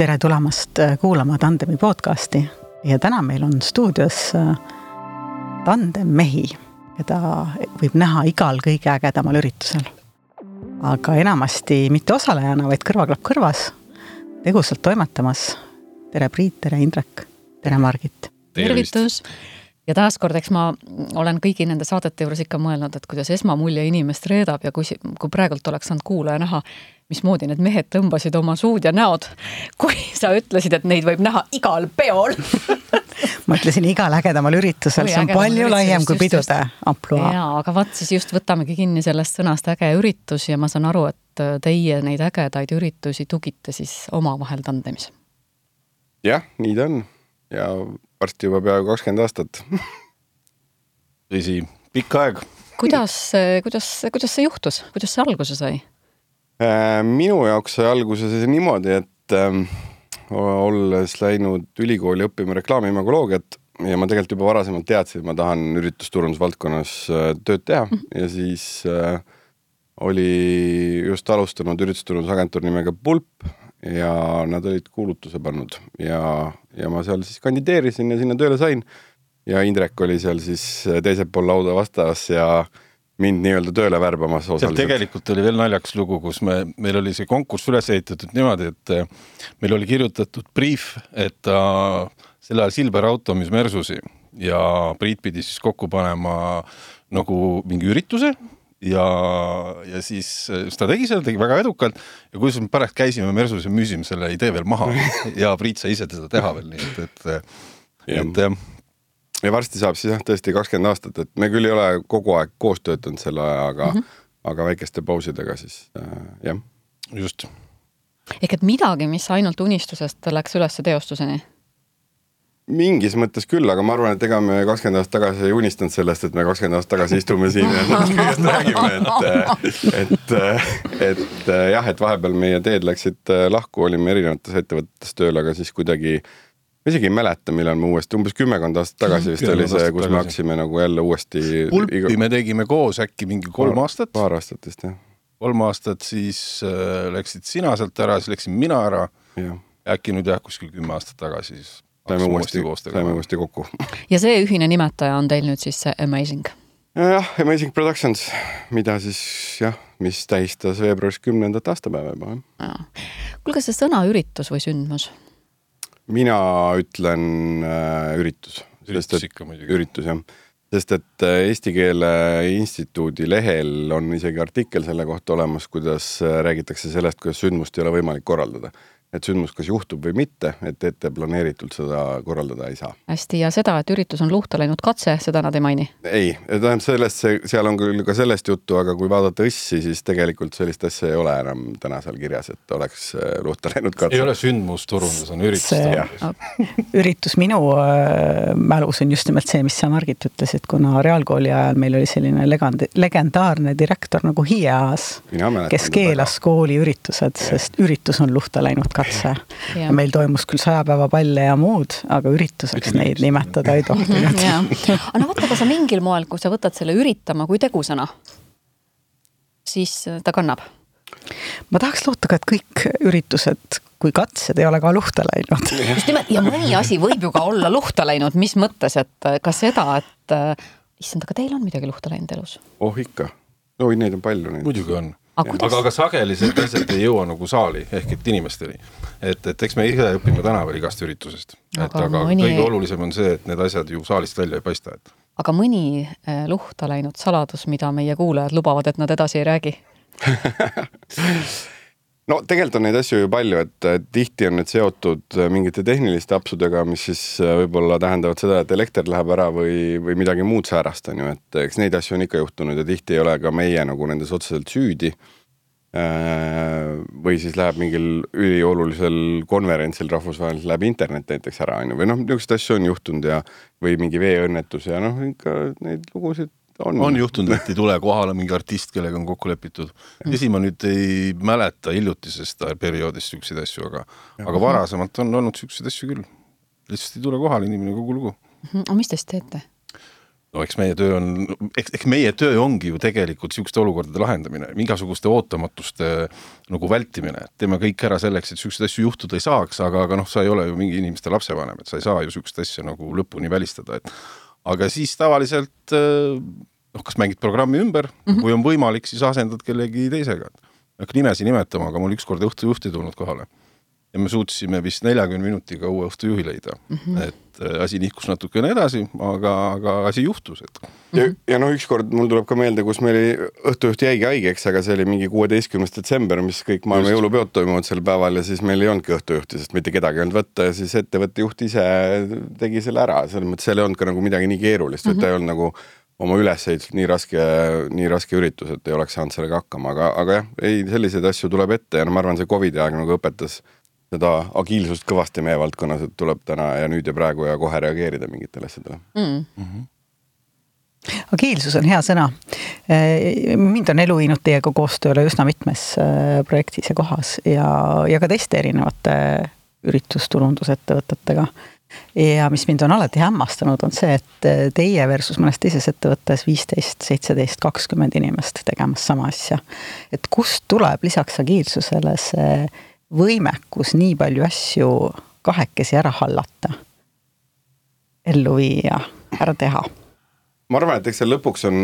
tere tulemast äh, kuulama Tandemi podcasti ja täna meil on stuudios äh, tandem mehi, keda võib näha igal kõige ägedamal üritusel. aga enamasti mitte osalejana, vaid kõrvaklapp kõrvas, tegusalt toimetamas. tere, Priit, tere, Indrek, tere, Margit. tervitus ja taaskord, eks ma olen kõigi nende saadete juures ikka mõelnud, et kuidas esmamulje inimest reedab ja kui, kui praegult oleks saanud kuulaja näha, mismoodi need mehed tõmbasid oma suud ja näod, kui sa ütlesid, et neid võib näha igal peol ma ütlesin igal ägedamal üritusel, see on palju üritus, laiem kui pidude ampluaa. jaa, aga vaat siis just võtamegi kinni sellest sõnast äge üritus ja ma saan aru, et teie neid ägedaid üritusi tugite siis omavahel tandemis. jah, nii ta on ja varsti juba peaaegu kakskümmend aastat tõsi, pikk aeg. kuidas, kuidas, kuidas see juhtus, kuidas see alguse sai? Äh, minu jaoks sai alguse see niimoodi, et äh, olles läinud ülikooli õppima reklaamimagoloogiat ja ma tegelikult juba varasemalt teadsin, et ma tahan üritusturundusvaldkonnas äh, tööd teha -hmm. ja siis äh, oli just alustanud üritusturundusagentuur nimega Pulp ja nad olid kuulutuse pannud ja, ja ma seal siis kandideerisin ja sinna tööle sain. ja Indrek oli seal siis teisel pool lauda vastas ja mind nii-öelda tööle värbamas osaliselt. tegelikult oli veel naljakas lugu, kus me, meil oli see konkurss üles ehitatud niimoodi, et eh, meil oli kirjutatud briif, et ta sel ajal Silver Auto müüs Mersusi ja Priit pidi siis kokku panema nagu mingi ürituse ja, ja siis, siis ta tegi selle, tegi väga edukalt ja kusjuures me pärast käisime Mersus ja müüsime selle idee veel maha ja Priit sai ise teda teha veel, nii et, et, et jah. Ja varsti saab siis jah, tõesti kakskümmend aastat, et me küll ei ole kogu aeg koos töötanud selle aja, aga mm, -hmm. aga väikeste pausidega siis äh, jah. just. ehk et midagi, mis ainult unistusest läks üles teostuseni mingis mõttes küll, aga ma arvan, et ega me kakskümmend aastat tagasi ei unistanud sellest, et me kakskümmend aastat tagasi istume siin ja sellest kõigest räägime, et, et, et jah, et vahepeal meie teed läksid lahku, olime erinevates ettevõtetes tööl, aga siis kuidagi ma isegi ei mäleta, millal me uuesti, umbes kümmekond aastat tagasi vist oli see, kus tagasi. me hakkasime nagu jälle uuesti. pulpi iga... me tegime koos äkki mingi kolm paar, aastat. paar aastat vist jah. kolm aastat, siis äh, läksid sina sealt ära, siis läksin mina ära. äkki nüüd jah, kuskil kümme aastat tagasi siis saime uuesti, saime uuesti kokku. ja see ühine nimetaja on teil nüüd siis see Amazing? jah, Amazing Productions, mida siis jah, mis tähistas veebruaris kümnendat aastapäeva juba. kuulge, see sõna üritus või sündmus? Mina ütlen äh, üritus. üritus ikka muidugi. üritus jah, sest et äh, Eesti Keele Instituudi lehel on isegi artikkel selle kohta olemas, kuidas äh, räägitakse sellest, kuidas sündmust ei ole võimalik korraldada et sündmus kas juhtub või mitte, et ette planeeritult seda korraldada ei saa. hästi, ja seda, et üritus on luhta läinud katse, seda nad ei maini? ei, tähendab sellest, seal on küll ka sellest juttu, aga kui vaadata õssi, siis tegelikult sellist asja ei ole enam täna seal kirjas, et oleks äh, luhta läinud katse. ei ole sündmusturundus, on üritusturundus. üritus minu äh, mälus on just nimelt see, mis sa, Margit, ütlesid, kuna reaalkooli ajal meil oli selline legend, legendaarne direktor nagu Hiias, kes keelas kooli üritused, sest üritus on luhta läinud katse katse. meil toimus küll sajapäevapalle ja muud, aga ürituseks Üritus. neid nimetada ei tohtinud. aga no vaata, aga sa mingil moel, kui sa võtad selle üritama kui tegusõna, siis äh, ta kannab. ma tahaks loota ka, et kõik üritused kui katsed ei ole ka luhta läinud. just nimelt ja mõni asi võib ju ka olla luhta läinud, mis mõttes, et äh, ka seda, et äh, issand, aga teil on midagi luhta läinud elus? oh ikka, oi neid on palju. muidugi on aga, aga, aga sageli need asjad ei jõua nagu saali ehk et inimesteni. et, et eks me ise õpime tänaval igast üritusest, et aga, aga mõni... kõige olulisem on see, et need asjad ju saalist välja ei paista, et. aga mõni eh, luhta läinud saladus, mida meie kuulajad lubavad, et nad edasi ei räägi no tegelikult on neid asju ju palju, et tihti on need seotud äh, mingite tehniliste apsudega, mis siis äh, võib-olla tähendavad seda, et elekter läheb ära või, või midagi muud säärast, on ju, et eks neid asju on ikka juhtunud ja tihti ei ole ka meie nagu nendes otseselt süüdi. Äh, või siis läheb mingil üliolulisel konverentsil rahvusvaheliselt läheb internet näiteks ära, on ju, või noh, niisuguseid asju on juhtunud ja või mingi veeõnnetus ja noh, ikka neid lugusid on, on juhtunud, et ei tule kohale mingi artist, kellega on kokku lepitud. tõsi, ma nüüd ei mäleta hiljutisest perioodist siukseid asju, aga, aga varasemalt on olnud siukseid asju küll. lihtsalt ei tule kohale inimene, kogu lugu. Mhm. aga mis te siis teete? no eks meie töö on, eks, eks meie töö ongi ju tegelikult niisuguste olukordade lahendamine, igasuguste ootamatuste nagu vältimine, et teeme kõik ära selleks, et niisuguseid asju juhtuda ei saaks, aga, aga noh, sa ei ole ju mingi inimeste lapsevanem, et sa ei saa ju niisugust asja nagu lõpuni välistada, et aga siis tavaliselt noh, kas mängid programmi ümber mm, -hmm. kui on võimalik, siis asendad kellegi teisega. ei hakka nimesid nimetama, aga mul ükskord õhtujuht ei tulnud kohale ja me suutsime vist neljakümne minutiga uue õhtujuhi leida mm. -hmm. et äh, asi nihkus natukene edasi, aga, aga asi juhtus, et. ja, ja noh, ükskord mul tuleb ka meelde, kus meil õhtujuht jäigi haigeks, aga see oli mingi kuueteistkümnes detsember, mis kõik maailma jõulupeod toimuvad sel päeval ja siis meil ei olnudki õhtujuhti, sest mitte kedagi ei olnud võtta ja siis ettevõtte juht ise tegi selle ära, selles mõttes seal ei olnud ka nagu midagi nii keerulist mm, -hmm. et ta ei olnud nagu oma ülesehituselt nii raske, nii raske üritus, et ei oleks saanud sellega hakkama, aga, aga jah, ei, selliseid asju tuleb ette ja no ma arvan, see Covidi aeg nagu õpetas seda agiilsust kõvasti meie valdkonnas, et tuleb täna ja nüüd ja praegu ja kohe reageerida mingitele asjadele mm. -hmm. agiilsus on hea sõna. mind on elu viinud teiega koostööle üsna mitmes äh, projektis ja kohas ja, ja ka teiste erinevate üritusturundusettevõtetega. ja mis mind on alati hämmastanud, on see, et äh, teie versus mõnes teises ettevõttes viisteist, seitseteist, kakskümmend inimest tegemas sama asja. et kust tuleb lisaks agiilsusele see võimekus nii palju asju kahekesi ära hallata, ellu viia, ära teha ma arvan, et eks seal lõpuks on,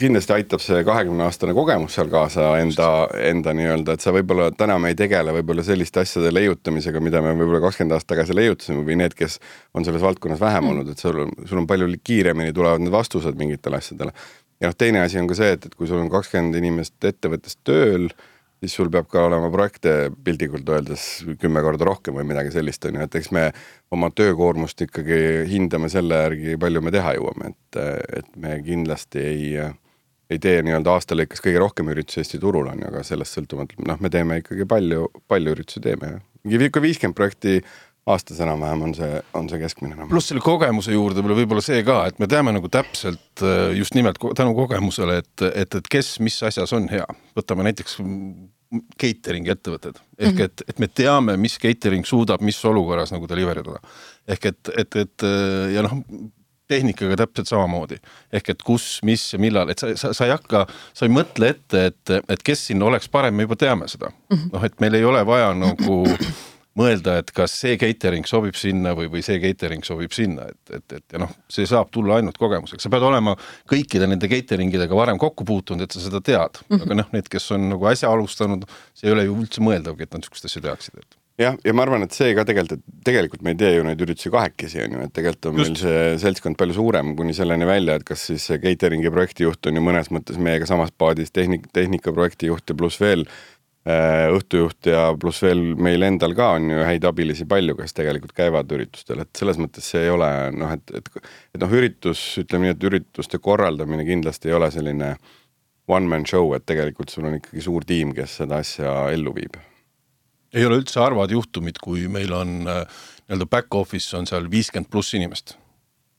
kindlasti aitab see kahekümne aastane kogemus seal kaasa enda, enda nii-öelda, et sa võib-olla täna me ei tegele võib-olla selliste asjade leiutamisega, mida me võib-olla kakskümmend aastat tagasi leiutasime või need, kes on selles valdkonnas vähem olnud, et sul, sul on palju kiiremini tulevad need vastused mingitele asjadele. ja noh, teine asi on ka see, et, et kui sul on kakskümmend inimest ettevõttes tööl siis sul peab ka olema projekte piltlikult öeldes kümme korda rohkem või midagi sellist, on ju, et eks me oma töökoormust ikkagi hindame selle järgi, palju me teha jõuame, et, et me kindlasti ei, ei tee nii-öelda aasta lõikes kõige rohkem üritusi Eesti turul, on ju, aga sellest sõltumatult, noh, me teeme ikkagi palju, palju üritusi teeme, jah. mingi viiskümmend projekti aastas enam-vähem on see, on see keskmine enam. pluss selle kogemuse juurde võib-olla see ka, et me teame nagu täpselt äh, just nimelt tänu kogemusele, et, et, et kes mis asjas on hea. võtame näiteks catering ettevõtted ehk -hmm. et, et me teame, mis catering suudab mis olukorras nagu deliver ida. ehk et, et, et ja noh, tehnikaga täpselt samamoodi. ehk et kus, mis ja millal, et sa, sa, sa ei hakka, sa ei mõtle ette, et, et kes siin oleks parem, me juba teame seda. -hmm. noh, et meil ei ole vaja nagu mõelda, et kas see catering sobib sinna või, või see catering sobib sinna, et, et, et ja noh, see saab tulla ainult kogemusega, sa pead olema kõikide nende catering idega varem kokku puutunud, et sa seda tead mm, -hmm. aga noh, need, kes on nagu äsja alustanud, see ei ole ju üldse mõeldavgi, et nad niisugust asja teaksid, et jah, ja ma arvan, et see ka tegelikult, et tegelikult me ei tee ju neid üritusi kahekesi, on ju, et tegelikult on Just. meil see seltskond palju suurem kuni selleni välja, et kas siis see catering'i projektijuht on ju mõnes mõttes meiega samas paadis, tehnik, tehnika projektijuht ja pluss veel õhtujuht ja pluss veel meil endal ka on ju häid abilisi palju, kes tegelikult käivad üritustel, et selles mõttes see ei ole noh, et, et et noh, üritus, ütleme nii, et ürituste korraldamine kindlasti ei ole selline one man show, et tegelikult sul on ikkagi suur tiim, kes seda asja ellu viib. ei ole üldse harvad juhtumid, kui meil on äh, nii-öelda back office on seal viiskümmend pluss inimest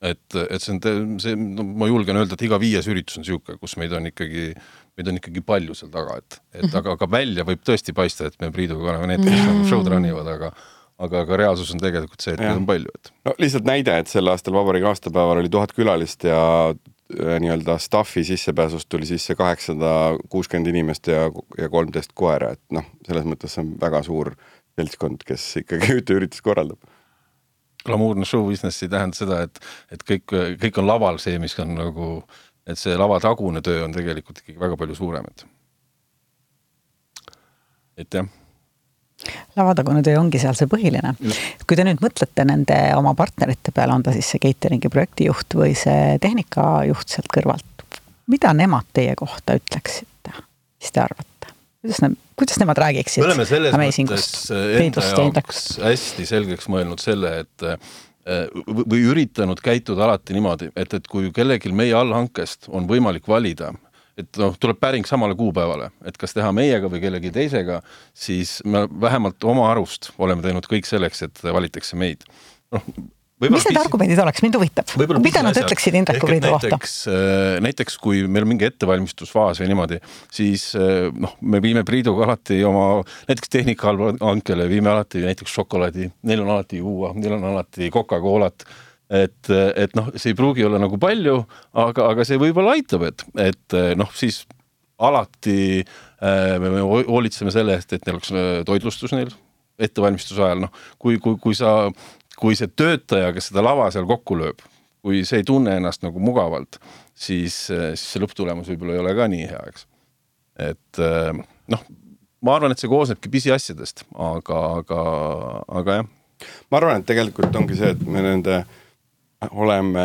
et, et see on, see, no ma julgen öelda, et iga viies üritus on niisugune, kus meid on ikkagi meid on ikkagi palju seal taga, et, et -hmm. aga, aga välja võib tõesti paista, et me Priiduga oleme need, kes nagu show'd run ivad, aga aga, aga reaalsus on tegelikult see, et meid on palju, et. no lihtsalt näide, et sel aastal vabariigi aastapäeval oli tuhat külalist ja äh, nii-öelda staff'i sissepääsust tuli sisse kaheksasada kuuskümmend inimest ja, ja kolmteist koera, et noh, selles mõttes see on väga suur seltskond, kes ikkagi üteüritust korraldab glamuurne show business ei tähenda seda, et, et kõik, kõik on laval see, mis on nagu et see lavatagune töö on tegelikult ikkagi väga palju suurem, et, et jah lavatagune töö ongi seal see põhiline. kui te nüüd mõtlete nende oma partnerite peale, on ta siis see catering'i projektijuht või see tehnikajuht sealt kõrvalt, mida nemad teie kohta ütleksid, mis te arvate? kuidas ne-, kuidas nemad räägiksid? me oleme selles mõttes enda jaoks hästi selgeks mõelnud selle, et või üritanud käituda alati niimoodi, et, et kui kellelgi meie allhankest on võimalik valida, et noh, tuleb päring samale kuupäevale, et kas teha meiega või kellegi teisega, siis me vähemalt oma arust oleme teinud kõik selleks, et valitakse meid. noh, mis need argumendid oleks, mind huvitab, mida nad ütleksid Indreku Priidu kohta? Äh, näiteks kui meil on mingi ettevalmistusfaas või niimoodi, siis äh, noh, me viime Priiduga alati oma näiteks tehnikahankele viime alati näiteks šokolaadi, neil on alati juua, neil on alati Coca-Colat. Et, et noh, see ei pruugi olla nagu palju, aga, aga see võib-olla aitab, et, et noh, siis alati äh, me hoolitseme selle eest, et neil oleks äh, toitlustus neil ettevalmistuse ajal, noh, kui, kui, kui sa, kui see töötaja, kes seda lava seal kokku lööb, kui see ei tunne ennast nagu mugavalt, siis, siis see lõpptulemus võib-olla ei ole ka nii hea, eks. et noh, ma arvan, et see koosnebki pisiasjadest, aga, aga, aga jah. ma arvan, et tegelikult ongi see, et me nende oleme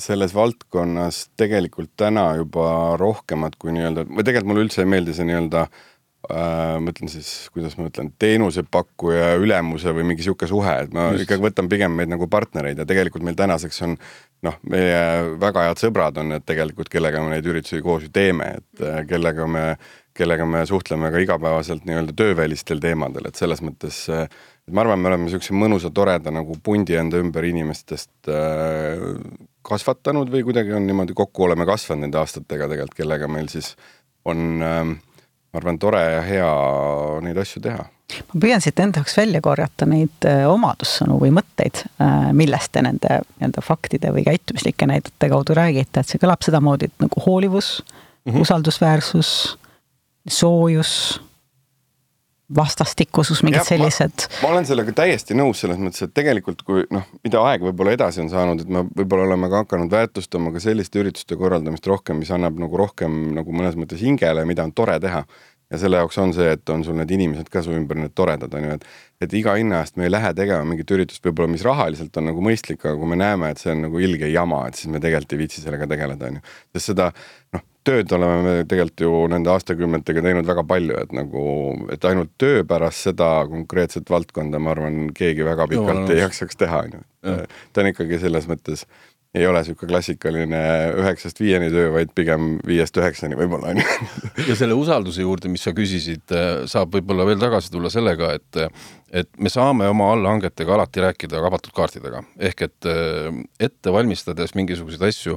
selles valdkonnas tegelikult täna juba rohkemad kui nii-öelda, või tegelikult mulle üldse ei meeldi see nii-öelda äh, ma ütlen siis, kuidas ma ütlen, teenusepakkuja, ülemuse või mingi sihuke suhe, et ma Just. ikkagi võtan pigem meid nagu partnereid ja tegelikult meil tänaseks on noh, meie väga head sõbrad on need tegelikult, kellega me neid üritusi koos ju teeme, et äh, kellega me kellega me suhtleme ka igapäevaselt nii-öelda töövälistel teemadel, et selles mõttes et ma arvan, me oleme niisuguse mõnusa, toreda nagu pundi enda ümber inimestest äh, kasvatanud või kuidagi on niimoodi kokku oleme kasvanud nende aastatega tegelikult, kellega meil siis on äh, ma arvan, tore ja hea neid asju teha. ma püüan siit enda jaoks välja korjata neid äh, omadussõnu või mõtteid, äh, millest te nende nii-öelda faktide või käitumislike näidete kaudu räägite, et see kõlab sedamoodi, et nagu hoolivus mm, -hmm. usaldusväärsus soojus, vastastikusus, mingid ja, sellised. ma olen sellega täiesti nõus selles mõttes, et tegelikult kui noh, mida aeg võib-olla edasi on saanud, et me võib-olla oleme ka hakanud väärtustama ka selliste ürituste korraldamist rohkem, mis annab nagu rohkem nagu mõnes mõttes hingele, mida on tore teha ja selle jaoks on see, et on sul need inimesed ka su ümber, need toredad on ju, et et iga hinna eest me ei lähe tegema mingit üritust võib-olla, mis rahaliselt on nagu mõistlik, aga kui me näeme, et see on nagu ilge jama, et siis me tegelikult ei viitsi sellega tegeleda, on ju. sest seda noh, tööd oleme me tegelikult ju nende aastakümnetega teinud väga palju, et nagu, et ainult töö pärast seda konkreetset valdkonda, ma arvan, keegi väga pikalt no, ei jaksaks teha, on ju. ta on ikkagi selles mõttes, ei ole niisugune klassikaline üheksast viieni töö, vaid pigem viiest üheksani võib-olla, on ju. ja selle usalduse juurde, mis sa küsisid, saab võib-olla veel tagasi tulla sellega, et et me saame oma allhangetega alati rääkida avatud kaartidega, ehk et ette valmistades mingisuguseid asju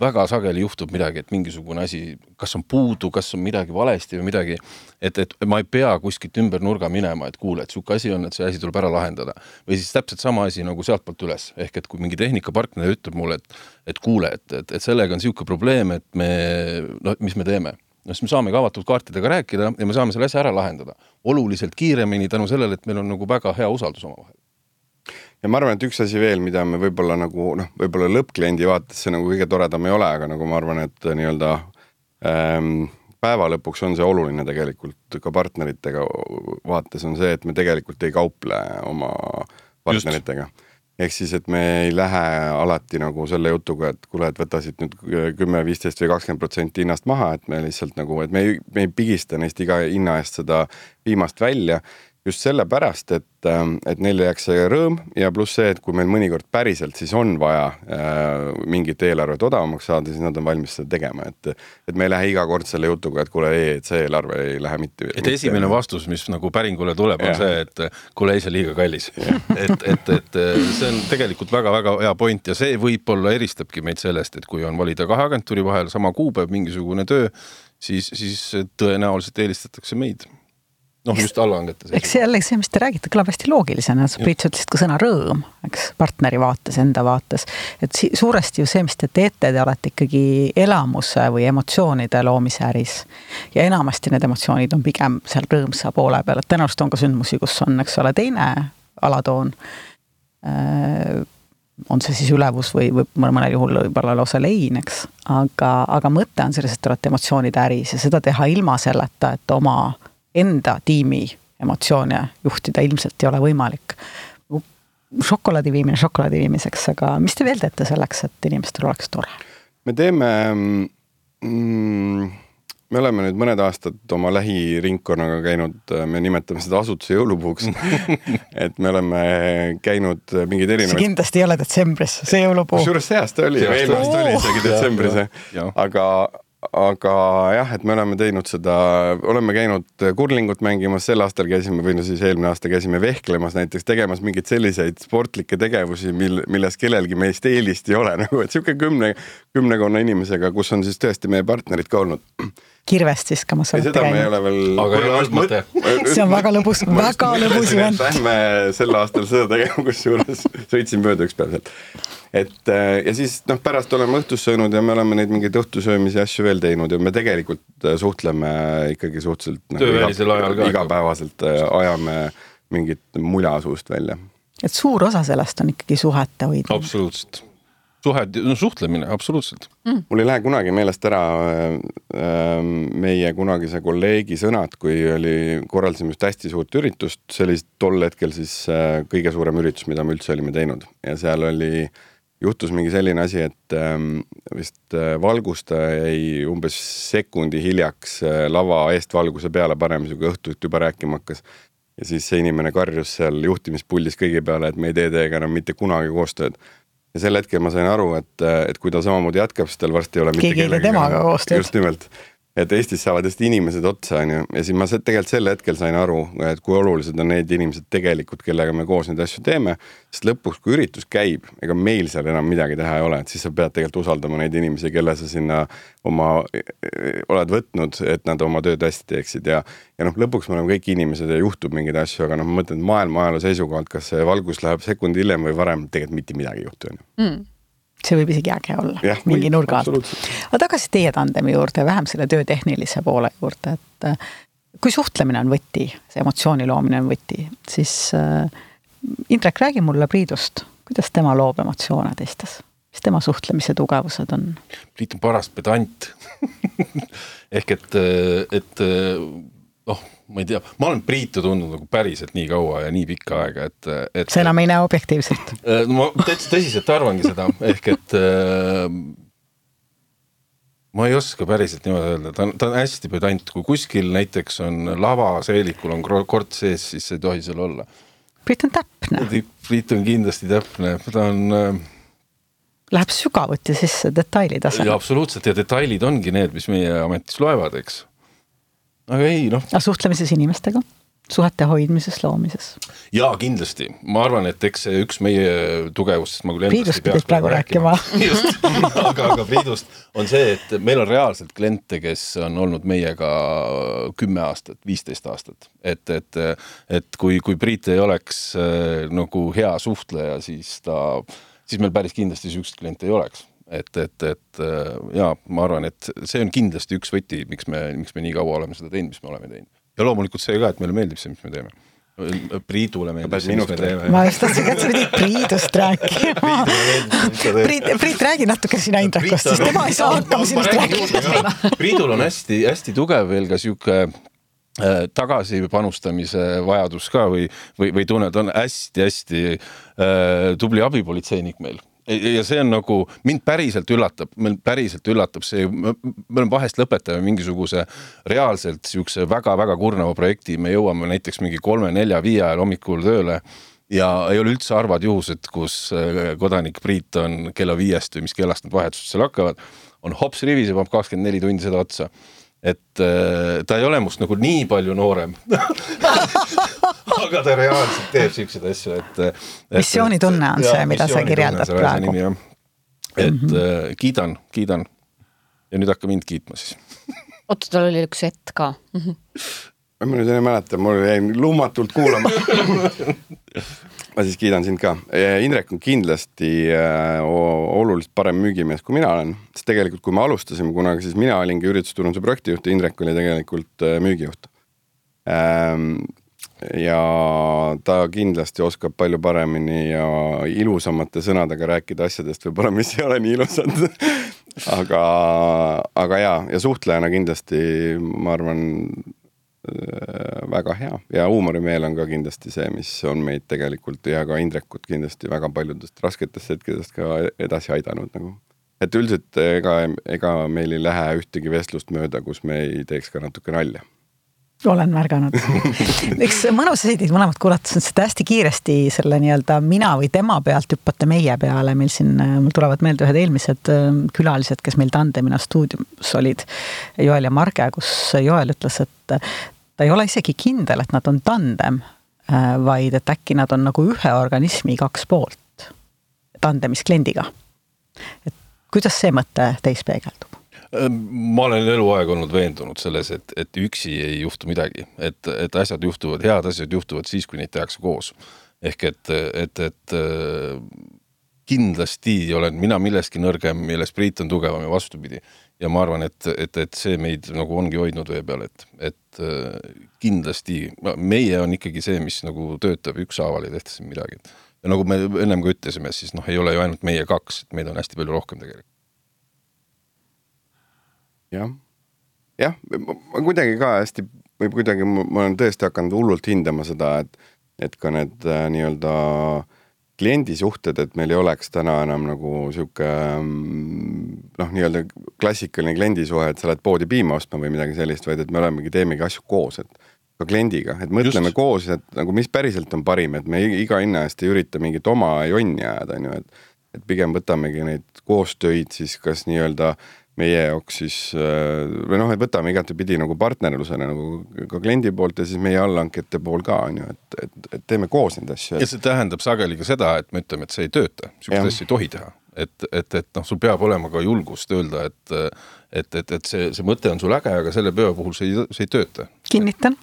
väga sageli juhtub midagi, et mingisugune asi, kas on puudu, kas on midagi valesti või midagi, et, et ma ei pea kuskilt ümber nurga minema, et kuule, et niisugune asi on, et see asi tuleb ära lahendada. või siis täpselt sama asi nagu sealtpoolt üles, ehk et kui mingi tehnikapartner ütleb mulle, et et kuule, et, et, et sellega on niisugune probleem, et me, no mis me teeme? No siis me saamegi avatud kaartidega rääkida ja me saame selle asja ära lahendada. Oluliselt kiiremini tänu sellele, et meil on nagu väga hea usaldus omavahel ja ma arvan, et üks asi veel, mida me võib-olla nagu noh, võib-olla lõppkliendi vaates see nagu kõige toredam ei ole, aga nagu ma arvan, et nii-öelda ähm, päeva lõpuks on see oluline tegelikult ka partneritega vaates on see, et me tegelikult ei kauple oma partneritega. ehk siis, et me ei lähe alati nagu selle jutuga, et kuule, et võta siit nüüd kümme, viisteist või kakskümmend protsenti hinnast maha, et me lihtsalt nagu, et me ei, me ei pigista neist iga hinna eest seda viimast välja just sellepärast, et, ähm, et neile jääks see rõõm ja pluss see, et kui meil mõnikord päriselt siis on vaja äh, mingit eelarvet odavamaks saada, siis nad on valmis seda tegema, et et me ei lähe iga kord selle jutuga, et kuule, ei, et see eelarve ei lähe mitte. et esimene vastus, mis nagu päringule tuleb, on see, et kuule, ei, see liiga kallis. et, et, et see on tegelikult väga-väga hea point ja see võib-olla eristabki meid sellest, et kui on valida kahe agentuuri vahel sama kuupäev, mingisugune töö, siis, siis tõenäoliselt eelistatakse meid noh, just allhangetes. eks see jällegi see, mis te räägite, kõlab hästi loogilisena, sa Priit, sa ütlesid ka sõna rõõm, eks, partneri vaates, enda vaates. et si suuresti ju see, mis te teete, te olete ikkagi elamuse või emotsioonide loomise äris. ja enamasti need emotsioonid on pigem seal rõõmsa poole peal, et tõenäoliselt on ka sündmusi, kus on, eks ole, teine alatoon äh, on see siis ülevus või, või mõnel juhul võib-olla lausa lein, eks. aga, aga mõte on selles, et te olete emotsioonide äris ja seda teha ilma selleta, et oma enda tiimi emotsioone juhtida ilmselt ei ole võimalik. šokolaadi viimine šokolaadi viimiseks, aga mis te veel teete selleks, et inimestel oleks tore? me teeme mm, me oleme nüüd mõned aastad oma lähiringkonnaga käinud, me nimetame seda asutuse jõulupuuks et me oleme käinud mingeid erinevaid. see kindlasti ei ole detsembris, see jõulupuu. kusjuures see aasta oli, eelmine aasta oli isegi detsembris, aga, aga jah, et me oleme teinud seda, oleme käinud kurlingut mängimas, sel aastal käisime või no siis eelmine aasta käisime vehklemas näiteks, tegemas mingeid selliseid sportlikke tegevusi, mil, milles kellelgi meist eelist ei ole nagu, et sihuke kümne, kümnekonna inimesega, kus on siis tõesti meie partnerid ka olnud. Kirvest viskamas ei, olete seda me ei ole veel. Aga ei jalgmõte. see on väga lõbus, väga lõbus event. Lähme sel aastal seda tegema, kusjuures sõitsin mööda üks päev sealt. et äh, ja siis noh, pärast oleme õhtust söönud ja me oleme neid mingeid õhtusöömisi asju veel teinud ja me tegelikult äh, suhtleme ikkagi suhteliselt noh, Töövälisel ajal ka. igapäevaselt äh, ajame mingit mula suust välja. et suur osa sellest on ikkagi suhete hoidmine. absoluutselt. suhed, no suhtlemine, absoluutselt. mul ei lähe kunagi meelest ära äh, äh, meie kunagise kolleegi sõnad, kui oli, korraldasime just hästi suurt üritust, see oli tol hetkel siis äh, kõige suurem üritus, mida me üldse olime teinud ja seal oli, juhtus mingi selline asi, et ähm, vist äh, valgustaja jäi umbes sekundi hiljaks äh, lava eestvalguse peale panemisega, kui õhtuti juba rääkima hakkas ja siis see inimene karjus seal juhtimispuldis kõigi peale, et me ei tee teiega enam mitte kunagi koostööd. Ja sel hetkel ma sain aru, et, et kui ta samamoodi jätkab, siis tal varsti ei ole mitte Keegi kellegagi temaga koostööd. just nimelt, et Eestis saavad hästi inimesed otsa, onju, ja siis ma tegelikult sel hetkel sain aru, et kui olulised on need inimesed tegelikult, kellega me koos neid asju teeme, sest lõpuks, kui üritus käib, ega meil seal enam midagi teha ei ole, et siis sa pead tegelikult usaldama neid inimesi, kelle sa sinna oma oled võtnud, et nad oma tööd hästi teeksid. Ja ja noh, lõpuks me oleme kõik inimesed ja juhtub mingeid asju, aga noh, ma mõtlen maailma ajaloo seisukohalt, kas see valgus läheb sekund hiljem või varem, tegelikult mitte midagi ei juhtu, onju. See võib isegi äge olla Jah, mingi nurga alt. aga tagasi teie tandemi juurde, vähem selle töö tehnilise poole juurde, et äh, kui suhtlemine on võti, see emotsiooni loomine on võti, siis äh, Indrek, räägi mulle Priidust, kuidas tema loob emotsioone teistes, mis tema suhtlemise tugevused on? Priit on paras pedant. Ehk et, et noh, ma ei tea, ma olen Priitu tundnud nagu päriselt nii kaua ja nii pikka aega, et, et sa enam ei näe objektiivselt. Äh, no ma täitsa tõsiselt arvangi seda, ehk et äh, ma ei oska päriselt niimoodi öelda, ta on, ta on hästi pedant, kui kuskil näiteks on lavaseelikul on kro- kord sees, siis ei tohi seal olla. Priit on täpne, Priit on kindlasti täpne, ta on äh, läheb sügavuti sisse detaili ja tasemel. absoluutselt ja detailid ongi need, mis meie ametis loevad, eks. Aga ei noh, aga suhtlemises inimestega, suhete hoidmises, loomises. jaa, kindlasti, ma arvan, et eks see üks meie tugevustest, ma küll Priidust pidid praegu rääkima. just, aga, aga Priidust on see, et meil on reaalselt kliente, kes on olnud meiega kümme aastat, viisteist aastat, et, et, et kui, kui Priit ei oleks äh, nagu hea suhtleja, siis ta, siis meil päris kindlasti niisugust klienti ei oleks et, et, et äh, jaa, ma arvan, et see on kindlasti üks võti, miks me, miks me nii kaua oleme seda teinud, mis me oleme teinud. ja loomulikult see ka, et meile meeldib see, mis me teeme. Priidule meeldib see, mis me teeme. ma just tahtsin, et sa pidid Priidust rääkima. Priit, Priit, räägi natuke sina Indrekust, sest tema ei saa hakkama sinust rääkida. Priidul on hästi-hästi tugev veel ka sihuke äh, tagasipanustamise vajadus ka või, või, või tunne, ta on hästi-hästi äh, tubli abipolitseinik meil ja see on nagu mind päriselt üllatab, meil päriselt üllatab see, me vahest lõpetame mingisuguse reaalselt siukse väga-väga kurnava projekti, me jõuame näiteks mingi kolme-nelja-viie ajal hommikul tööle ja ei ole üldse harvad juhused, kus äh, kodanik Priit on kella viiest või mis kellast nad vahetused seal hakkavad, on hops rivis ja paneb kakskümmend neli tundi seda otsa. et äh, ta ei ole must nagu nii palju noorem aga ta reaalselt teeb siukseid asju, et, et. Missioonitunne on see, mida sa kirjeldad praegu. et mm -hmm. kiidan, kiidan ja nüüd hakka mind kiitma siis. oota, tal oli üks hetk ka. ma nüüd ei mäleta, mul jäi lummatult kuulama. ma siis kiidan sind ka. Indrek on kindlasti o- oluliselt parem müügimees, kui mina olen, sest tegelikult, kui me alustasime kunagi, siis mina olingi üritusturunduse projektijuht ja Indrek oli tegelikult äh, müügijuht ähm,. Ja ta kindlasti oskab palju paremini ja ilusamate sõnadega rääkida asjadest võib-olla, mis ei ole nii ilusad. aga, aga ja, ja suhtlejana kindlasti ma arvan äh, väga hea ja huumorimeel on ka kindlasti see, mis on meid tegelikult ja ka Indrekut kindlasti väga paljudest rasketest hetkedest ka edasi aidanud nagu. et üldiselt ega, ega meil ei lähe ühtegi vestlust mööda, kus me ei teeks ka natuke nalja olen märganud. eks mõnus asi teid mõlemat kuulates on seda hästi kiiresti selle nii-öelda mina või tema pealt hüppate meie peale, meil siin, mul tulevad meelde ühed eelmised äh, külalised, kes meil tandemina stuudios olid, Joel ja Marge, kus Joel ütles, et ta ei ole isegi kindel, et nad on tandem, vaid et äkki nad on nagu ühe organismi kaks poolt tandemis kliendiga. et kuidas see mõte teis peegeldub? Ma olen eluaeg olnud veendunud selles, et, et üksi ei juhtu midagi, et, et asjad juhtuvad, head asjad juhtuvad siis, kui neid tehakse koos. ehk et, et, et kindlasti olen mina milleski nõrgem, milles Priit on tugevam ja vastupidi. ja ma arvan, et, et, et see meid nagu ongi hoidnud vee peal, et, et kindlasti meie on ikkagi see, mis nagu töötab ükshaaval ei tehta siin midagi. ja nagu me ennem ka ütlesime, siis noh, ei ole ju ainult meie kaks, et meid on hästi palju rohkem tegelikult jah, jah, ma kuidagi ka hästi või kuidagi ma olen tõesti hakanud hullult hindama seda, et, et ka need äh, nii-öelda kliendisuhted, et meil ei oleks täna enam nagu sihuke mm, noh, nii-öelda klassikaline kliendisuhe, et sa lähed poodi piima ostma või midagi sellist, vaid et me olemegi, teemegi asju koos, et ka kliendiga, et mõtleme Just. koos, et nagu mis päriselt on parim, et me iga hinna eest ei ürita mingit oma jonni ajada, on ju, et et pigem võtamegi neid koostöid siis kas nii-öelda meie jaoks siis äh, või noh, et võtame igatepidi nagu partnerlusena nagu ka kliendi poolt ja siis meie allhankete pool ka on ju, et, et, et teeme koos neid asju. ja see tähendab sageli ka seda, et me ütleme, et see ei tööta, sihukest asja ei tohi teha, et, et, et noh, sul peab olema ka julgust öelda, et et, et, et see, see mõte on sul äge, aga selle peo puhul see ei, see ei tööta. kinnitan,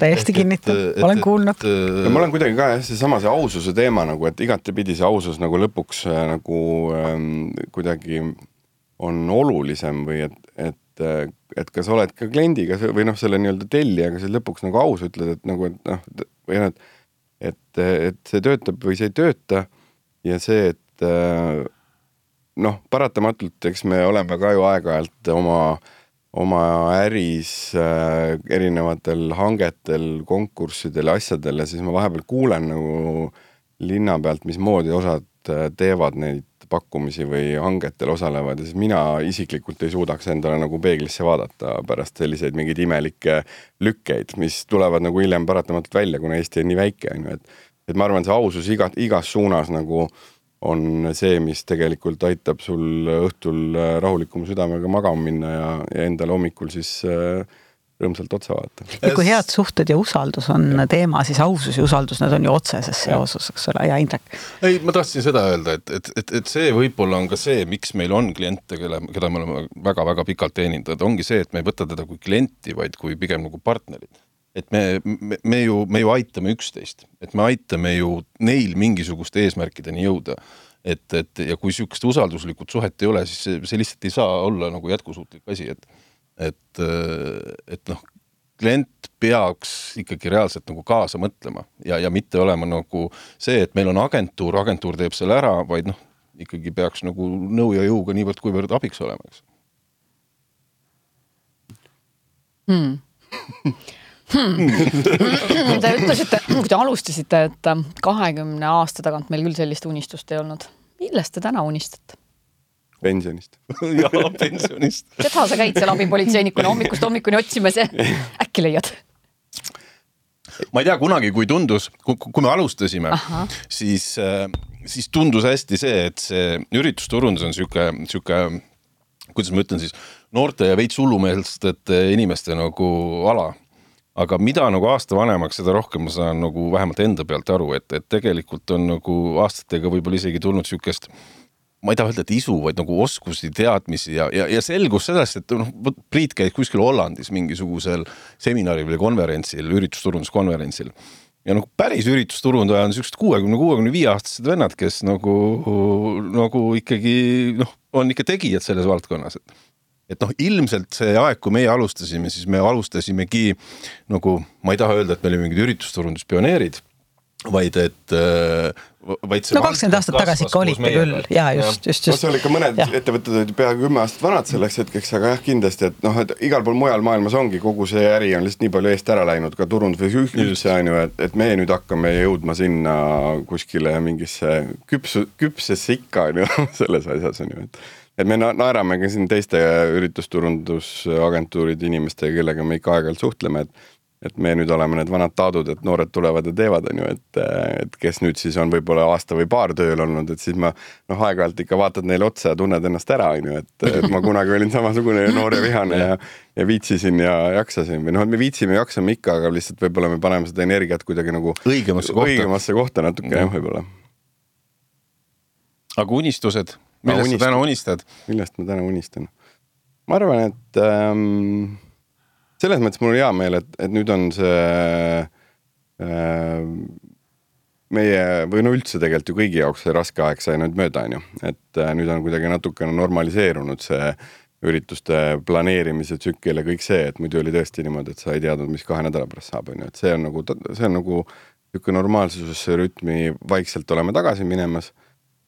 täiesti kinnitan, olen kuulnud. ja ma olen kuidagi ka jah, seesama see aususe teema nagu, et igatepidi see ausus nagu lõpuks äh, nagu ähm, kuidagi on olulisem või et, et, et kas oled ka kliendiga või noh, selle nii-öelda tellijaga siis lõpuks nagu aus ütled, et nagu, et noh, või noh, et et, et see töötab või see ei tööta ja see, et noh, paratamatult, eks me oleme ka ju aeg-ajalt oma, oma äris äh, erinevatel hangetel, konkurssidel, asjadel ja siis ma vahepeal kuulen nagu linna pealt, mismoodi osad teevad neid pakkumisi või hangetel osalevad ja siis mina isiklikult ei suudaks endale nagu peeglisse vaadata pärast selliseid mingeid imelikke lükkeid, mis tulevad nagu hiljem paratamatult välja, kuna Eesti on nii väike, on ju, et et ma arvan, see ausus iga, igas suunas nagu on see, mis tegelikult aitab sul õhtul rahulikuma südamega magama minna ja, ja endale hommikul siis äh, rõõmsalt otsa vaata. et kui head suhted ja usaldus on ja. teema, siis ausus ja usaldus, need on ju otseses seoses, eks ole, ja Indrek. ei, ma tahtsin seda öelda, et, et, et, et see võib-olla on ka see, miks meil on kliente, kelle, keda me oleme väga-väga pikalt teenindanud, ongi see, et me ei võta teda kui klienti, vaid kui pigem nagu partnerit et me, me, me ju, me ju aitame üksteist, et me aitame ju neil mingisuguste eesmärkideni jõuda. et, et ja kui sihukest usalduslikut suhet ei ole, siis see, see lihtsalt ei saa olla nagu jätkusuutlik asi, et et, et noh, klient peaks ikkagi reaalselt nagu kaasa mõtlema ja, ja mitte olema nagu see, et meil on agentuur, agentuur teeb selle ära, vaid noh, ikkagi peaks nagu nõu ja jõuga niivõrd-kuivõrd abiks olema, eks hmm. hmm. Te ütlesite, kui te alustasite, et kahekümne aasta tagant meil küll sellist unistust ei olnud. millest te täna unistate? Pensionist. Jaa, pensionist. Seda sa käid seal abipolitseinikuna hommikust hommikuni otsimas ja äkki leiad? ma ei tea, kunagi, kui tundus, kui me alustasime, siis, äh, siis tundus hästi see, et see üritusturundus on sihuke, sihuke, kuidas ma ütlen siis, noorte ja veits hullumeelsete inimeste nagu ala. Aga mida nagu aasta vanemaks, seda rohkem ma saan nagu vähemalt enda pealt aru, et, et tegelikult on nagu aastatega võib-olla isegi tulnud sihukest ma ei taha öelda, et isu, vaid nagu oskusi, teadmisi ja, ja, ja selgus sellest, et noh, vot Priit käis kuskil Hollandis mingisugusel seminaril või konverentsil, üritusturunduskonverentsil. ja noh, päris üritusturundaja on siuksed kuuekümne, kuuekümne viie aastased vennad, kes nagu, nagu ikkagi noh, on ikka tegijad selles valdkonnas, et noh, ilmselt see aeg, kui meie alustasime, siis me alustasimegi nagu, ma ei taha öelda, et me olime mingid üritusturunduspioneerid vaid et äh, vaid see no kakskümmend aastat tagasi ikka olite küll ja just, just, just. seal ikka mõned ja. ettevõtted olid peaaegu kümme aastat vanad selleks hetkeks, aga jah, kindlasti, et noh, et igal pool mujal maailmas ongi kogu see äri on lihtsalt nii palju eest ära läinud, ka turundus üldse on ju, et, et meie nüüd hakkame jõudma sinna kuskile mingisse küpsu, küpsesse ikka on ju selles asjas on ju, et et me naerame ka siin teiste üritusturundusagentuuride inimestega, kellega me ikka aeg-ajalt suhtleme, et et me nüüd oleme need vanad taadud, et noored tulevad ja teevad, on ju, et, et kes nüüd siis on võib-olla aasta või paar tööl olnud, et siis ma noh, aeg-ajalt ikka vaatad neile otsa ja tunned ennast ära, on ju, et, et ma kunagi olin samasugune noor ja vihane ja, ja viitsisin ja jaksasin või noh, et me viitsime ja jaksame ikka, aga lihtsalt võib-olla me paneme seda energiat kuidagi nagu õigemasse kohta, õigemasse kohta natuke jah, võib-olla. aga unistused, millest sa täna unistad? millest ma täna unistan? ma arvan, et ähm, selles mõttes mul on hea meel, et, et nüüd on see äh, meie või no üldse tegelikult ju kõigi jaoks see raske aeg sai nüüd mööda, on ju, et äh, nüüd on kuidagi natukene normaliseerunud see ürituste planeerimise tsükkel ja kõik see, et muidu oli tõesti niimoodi, et sa ei teadnud, mis kahe nädala pärast saab, on ju, et see on nagu, see on nagu niisugune normaalsusesse rütmi vaikselt oleme tagasi minemas.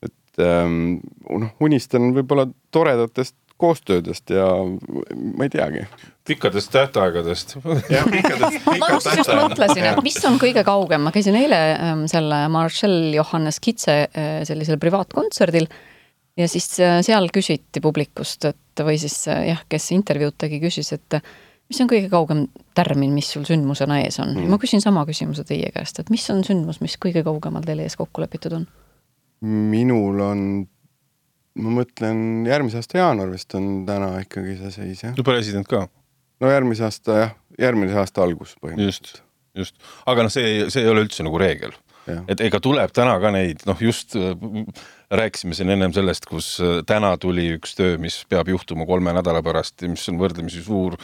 et ähm, noh, unistan võib-olla toredatest koostöödest ja ma ei teagi. pikkadest tähtaegadest. ma just just mõtlesin, et mis on kõige kaugem, ma käisin eile ähm, selle Marcel Johannes Kitse äh, sellisel privaatkontserdil ja siis äh, seal küsiti publikust, et või siis äh, jah, kes intervjuud tegi, küsis, et mis on kõige kaugem tärmin, mis sul sündmusena ees on mm.. ma küsin sama küsimuse teie käest, et mis on sündmus, mis kõige kaugemal teil ees kokku lepitud on? minul on ma mõtlen, järgmise aasta jaanuar vist on täna ikkagi see seis, jah. no president ka. no järgmise aasta jah, järgmise aasta algus põhimõtteliselt. just, just, aga noh, see, see ei ole üldse nagu reegel. et ega tuleb täna ka neid, noh just äh, rääkisime siin ennem sellest, kus äh, täna tuli üks töö, mis peab juhtuma kolme nädala pärast ja mis on võrdlemisi suur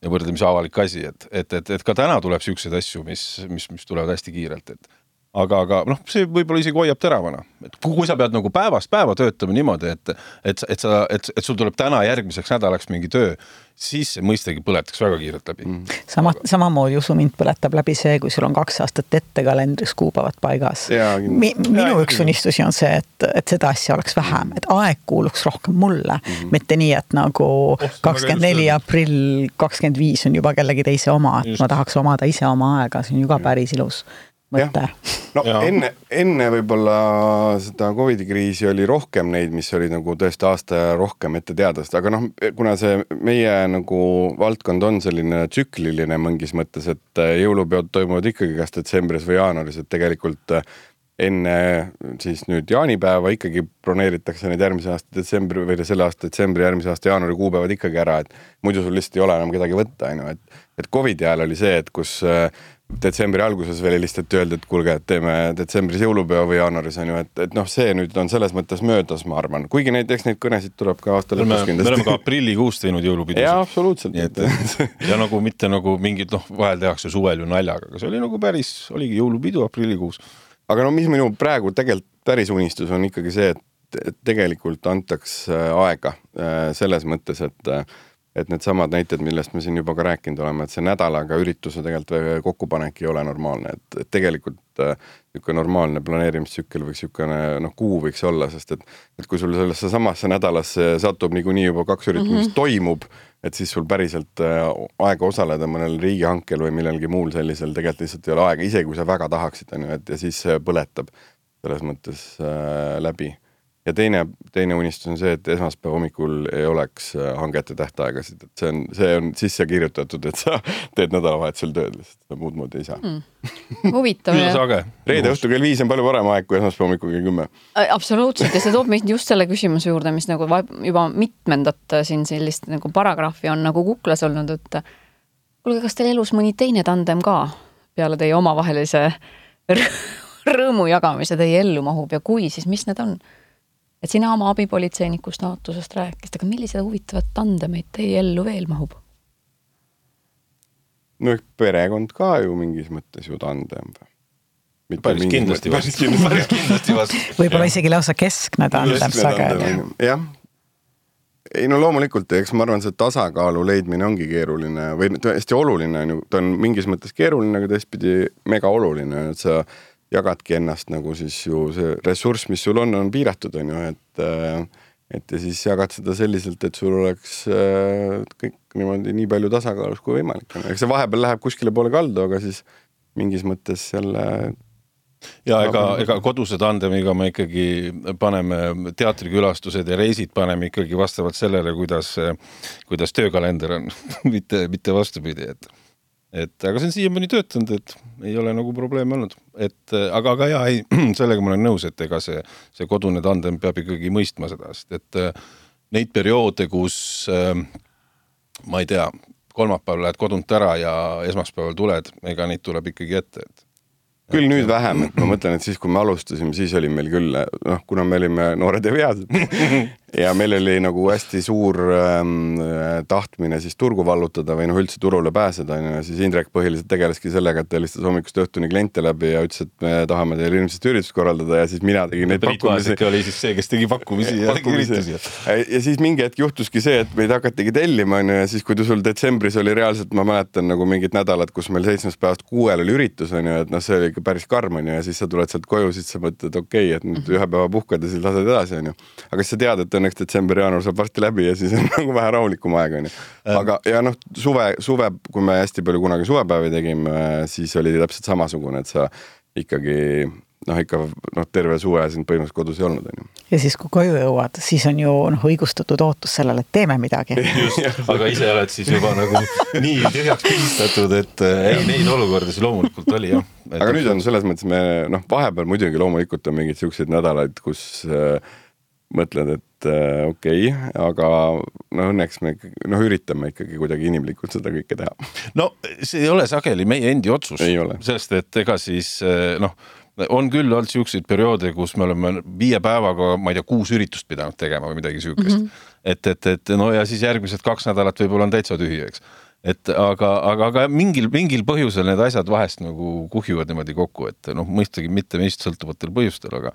ja võrdlemisi avalik asi, et, et, et, et ka täna tuleb siukseid asju, mis, mis, mis tulevad hästi kiirelt, et aga, aga noh, see võib-olla isegi hoiab teravana, et kui sa pead nagu päevast päeva töötama niimoodi, et, et, et sa, et, et sul tuleb täna järgmiseks nädalaks mingi töö, siis see mõistagi põletaks väga kiirelt läbi. Mm.. sama, samamoodi usu mind põletab läbi see, kui sul on kaks aastat ette kalendris kuupäevad paigas. Mi, minu üks unistusi on see, et, et seda asja oleks vähem, et aeg kuuluks rohkem mulle. Mm, -hmm. mitte nii, et nagu kakskümmend neli aprill, kakskümmend viis on juba kellegi teise oma, et just. ma tahaks omada ise oma aega, see on ju ka päris ilus mõte. no ja. enne, enne võib-olla seda Covidi kriisi oli rohkem neid, mis olid nagu tõesti aasta ja rohkem ette teada, sest aga noh, kuna see meie nagu valdkond on selline tsükliline mingis mõttes, et äh, jõulupeod toimuvad ikkagi kas detsembris või jaanuaris, et tegelikult äh, enne siis nüüd jaanipäeva ikkagi broneeritakse need järgmise aasta detsembri või selle aasta detsembri, järgmise aasta jaanuari kuupäevad ikkagi ära, et muidu sul lihtsalt ei ole enam kedagi võtta, on ju, et et Covidi ajal oli see, et kus äh, detsembri alguses veel helistati, öeldi, et kuulge, et teeme detsembris jõulupeo või jaanuaris on ju, et, et noh, see nüüd on selles mõttes möödas, ma arvan, kuigi neid, eks neid kõnesid tuleb ka aasta lõpus kindlasti. me oleme ka aprillikuus teinud jõulupidusid. jaa, absoluutselt. nii et ja nagu mitte nagu mingid noh, vahel tehakse suvel ju naljaga, aga see oli nagu päris, oligi jõulupidu aprillikuus. aga no mis minu praegu tegelikult päris unistus on ikkagi see, et tegelikult antaks äh, aega äh, selles mõttes, et äh, et needsamad näited, millest me siin juba ka rääkinud oleme, et see nädalaga ürituse tegelikult kokkupanek ei ole normaalne, et, et tegelikult niisugune äh, normaalne planeerimistsükkel võiks niisugune noh, kuu võiks olla, sest et et kui sul sellesse samasse nädalasse satub niikuinii juba kaks üritust mm, -hmm. mis toimub, et siis sul päriselt äh, aega osaleda mõnel riigihankel või millelgi muul sellisel tegelikult lihtsalt ei ole aega, isegi kui sa väga tahaksid, on ju, et ja siis põletab selles mõttes äh, läbi ja teine, teine unistus on see, et esmaspäeva hommikul ei oleks äh, hangete tähtaegasid, et see on, see on sisse kirjutatud, et sa teed nädalavahetusel tööd lihtsalt, muud moodi ei saa. Mm.. huvitav reede õhtul kell viis on palju parem aeg kui esmaspäeva hommikul kell kümme. absoluutselt. Ja see toob meid just selle küsimuse juurde, mis nagu juba mitmendat siin sellist nagu paragrahvi on nagu kuklas olnud, et kuulge, kas teil elus mõni teine tandem ka peale teie omavahelise rõõmu jagamise teie ellu mahub ja kui, siis mis need on? Et sina oma abipolitseiniku staatusest rääkisid, aga millised huvitavad tandemeid teie ellu veel mahub? no perekond ka ju mingis mõttes ju tandem või? päris kindlasti vast, päris kindlasti vast. võib-olla isegi lausa keskne tandem sageli. jah, ei no loomulikult, eks ma arvan, see tasakaalu leidmine ongi keeruline või hästi oluline on ju, ta on mingis mõttes keeruline, aga teistpidi mega oluline, et sa jagadki ennast nagu siis ju see ressurss, mis sul on, on piiratud, on ju, et äh, et ja siis jagad seda selliselt, et sul oleks äh, kõik niimoodi nii palju tasakaalus kui võimalik eks see vahepeal läheb kuskile poole kaldu, aga siis mingis mõttes jälle ja ega, ega koduse tandemiga me ikkagi paneme teatrikülastused ja reisid paneme ikkagi vastavalt sellele, kuidas, kuidas töökalender on. Mitte, mitte vastupidi, et et aga see on siiamaani töötanud, et ei ole nagu probleeme olnud, et aga, aga jaa, ei, sellega ma olen nõus, et ega see, see kodune tandem peab ikkagi mõistma seda, sest et äh, neid perioode, kus äh, ma ei tea, kolmapäeval lähed kodunt ära ja esmaspäeval tuled, ega neid tuleb ikkagi ette, et. Küll nüüd vähem, et ma mõtlen, et siis, kui me alustasime, siis oli meil küll noh, kuna me olime noored ja veased, ja meil oli nagu hästi suur ähm, tahtmine siis turgu vallutada või noh, üldse turule pääseda onju ja siis Indrek põhiliselt tegeleski sellega, et ta helistas hommikust õhtuni kliente läbi ja ütles, et me tahame teile hirmsasti üritust korraldada ja siis mina tegin neid Priit pakkumisi. Oli siis see, kes tegi pakkumisi ja tegi üritusi. ja siis mingi hetk juhtuski see, et meid hakatigi tellima onju ja siis, kui sul detsembris oli reaalselt, ma mäletan nagu mingid nädalad, kus meil seitsmest päevast kuuel oli üritus onju, et noh, see oli ikka päris karm onju ja siis sa tuled sealt koju, siis sa mõtled, okei okay,, et nüüd ühe päeva puhkad ja siis lased edasi onju. aga siis sa tead, et õnneks detsember-jaanuar saab varsti läbi ja siis on nagu vähe rahulikum aeg onju. aga, ja noh, suve, suve, kui me hästi palju kunagi suvepäevi tegime, siis oli täpselt samasugune, et sa ikkagi noh, ikka noh, terve suve sind põhimõtteliselt kodus ei olnud, onju. ja siis, kui koju jõuad, siis on ju noh, õigustatud ootus sellele, et teeme midagi. just, aga ise oled siis juba nagu nii tühjaks pigistatud, et äh, ei, neid olukordasid loomulikult oli jah. aga nüüd on selles mõttes me noh, vahepeal muidugi loomulikult on mingeid siukseid nädalaid, kus äh, mõtled, et okei okay,, aga no õnneks me noh, üritame ikkagi kuidagi inimlikult seda kõike teha. no see ei ole sageli meie endi otsus, sest et ega siis äh, noh, on küll olnud siukseid perioode, kus me oleme viie päevaga, ma ei tea, kuus üritust pidanud tegema või midagi siukest mm. -hmm. et, et, et no ja siis järgmised kaks nädalat võib-olla on täitsa tühi, eks et aga, aga, aga mingil, mingil põhjusel need asjad vahest nagu kuhjuvad niimoodi kokku, et noh, mõistagi mitte meist sõltuvatel põhjustel, aga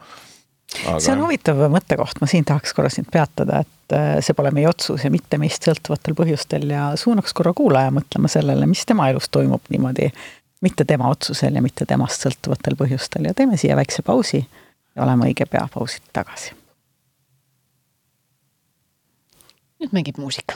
Aga... see on huvitav mõttekoht, ma siin tahaks korra sind peatada, et äh, see pole meie otsus ja mitte meist sõltuvatel põhjustel. Ja suunaks korra kuulaja mõtlema sellele, mis tema elus toimub niimoodi, mitte tema otsusel ja mitte temast sõltuvatel põhjustel. Ja teeme siia väikse pausi ja oleme õige pea pausilt tagasi. nüüd mängib muusika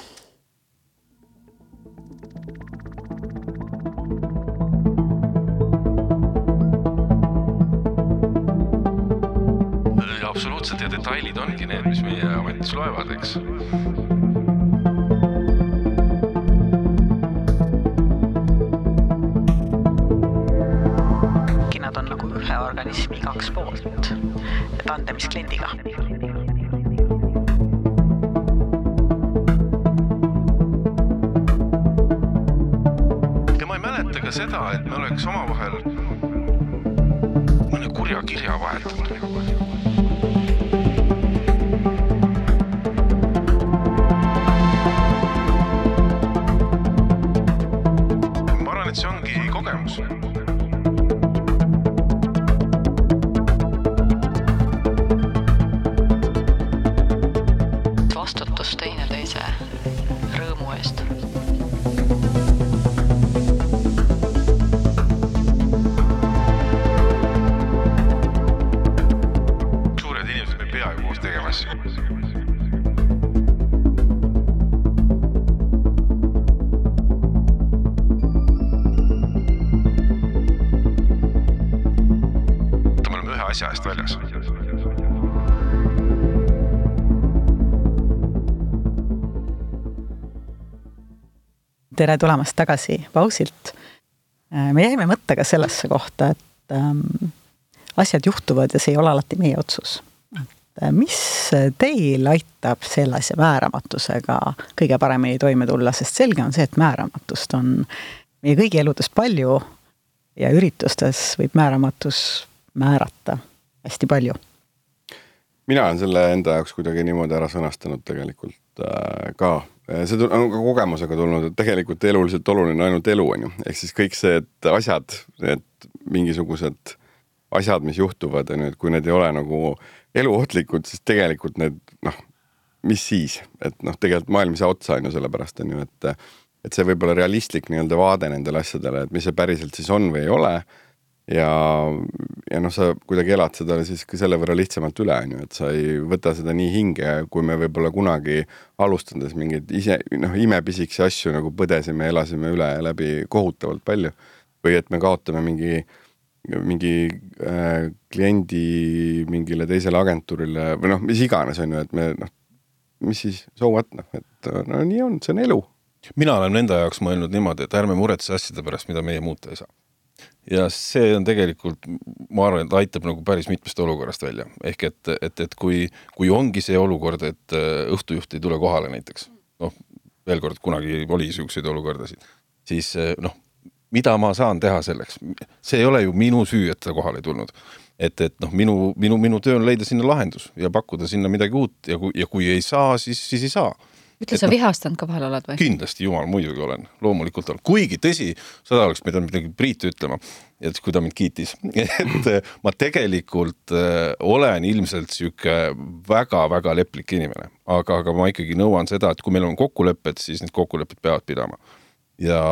absoluutselt ja detailid ongi need, mis meie ametis loevad, eks. nad on nagu ühe organismi kaks poolt tandemis kliendiga tere tulemast tagasi pausilt. Äh, me jäime mõttega sellesse kohta, et ähm, asjad juhtuvad ja see ei ole alati meie otsus. et äh, mis teil aitab sellise määramatusega kõige paremini toime tulla, sest selge on see, et määramatust on meie kõigi eludes palju ja üritustes võib määramatus määrata hästi palju. mina olen selle enda jaoks kuidagi niimoodi ära sõnastanud tegelikult äh, ka see on ka kogemusega tulnud, et tegelikult eluliselt oluline ainult elu on ju, ehk siis kõik see, et asjad, need mingisugused asjad, mis juhtuvad, on ju, et kui need ei ole nagu eluohtlikud, siis tegelikult need noh, mis siis, et noh, tegelikult maailm ei saa otsa, on ju, sellepärast on ju, et et see võib olla realistlik nii-öelda vaade nendele asjadele, et mis see päriselt siis on või ei ole ja, ja noh, sa kuidagi elad seda siis ka selle võrra lihtsamalt üle, on ju, et sa ei võta seda nii hinge, kui me võib-olla kunagi alustades mingeid ise, noh, imepisikesi asju nagu põdesime, elasime üle läbi kohutavalt palju. või et me kaotame mingi, mingi äh, kliendi mingile teisele agentuurile või noh, mis iganes, on ju, et me noh, mis siis, so what, noh, et no nii on, see on elu. mina olen enda jaoks mõelnud niimoodi, et ärme muretse asjade pärast, mida meie muuta ei saa ja see on tegelikult, ma arvan, et aitab nagu päris mitmest olukorrast välja, ehk et, et, et kui, kui ongi see olukord, et äh, õhtujuht ei tule kohale näiteks, noh, veel kord, kunagi oli niisuguseid olukordasid, siis äh, noh, mida ma saan teha selleks, see ei ole ju minu süü, et ta kohale ei tulnud. et, et noh, minu, minu, minu töö on leida sinna lahendus ja pakkuda sinna midagi uut ja kui, ja kui ei saa, siis, siis ei saa ütle, sa no, vihastanud ka vahel oled või? kindlasti, jumal, muidugi olen, loomulikult olen, kuigi tõsi, seda oleks pidanud midagi Priit ütlema, et kui ta mind kiitis, et äh, ma tegelikult äh, olen ilmselt sihuke väga-väga leplik inimene, aga, aga ma ikkagi nõuan seda, et kui meil on kokkulepped, siis need kokkulepped peavad pidama. ja,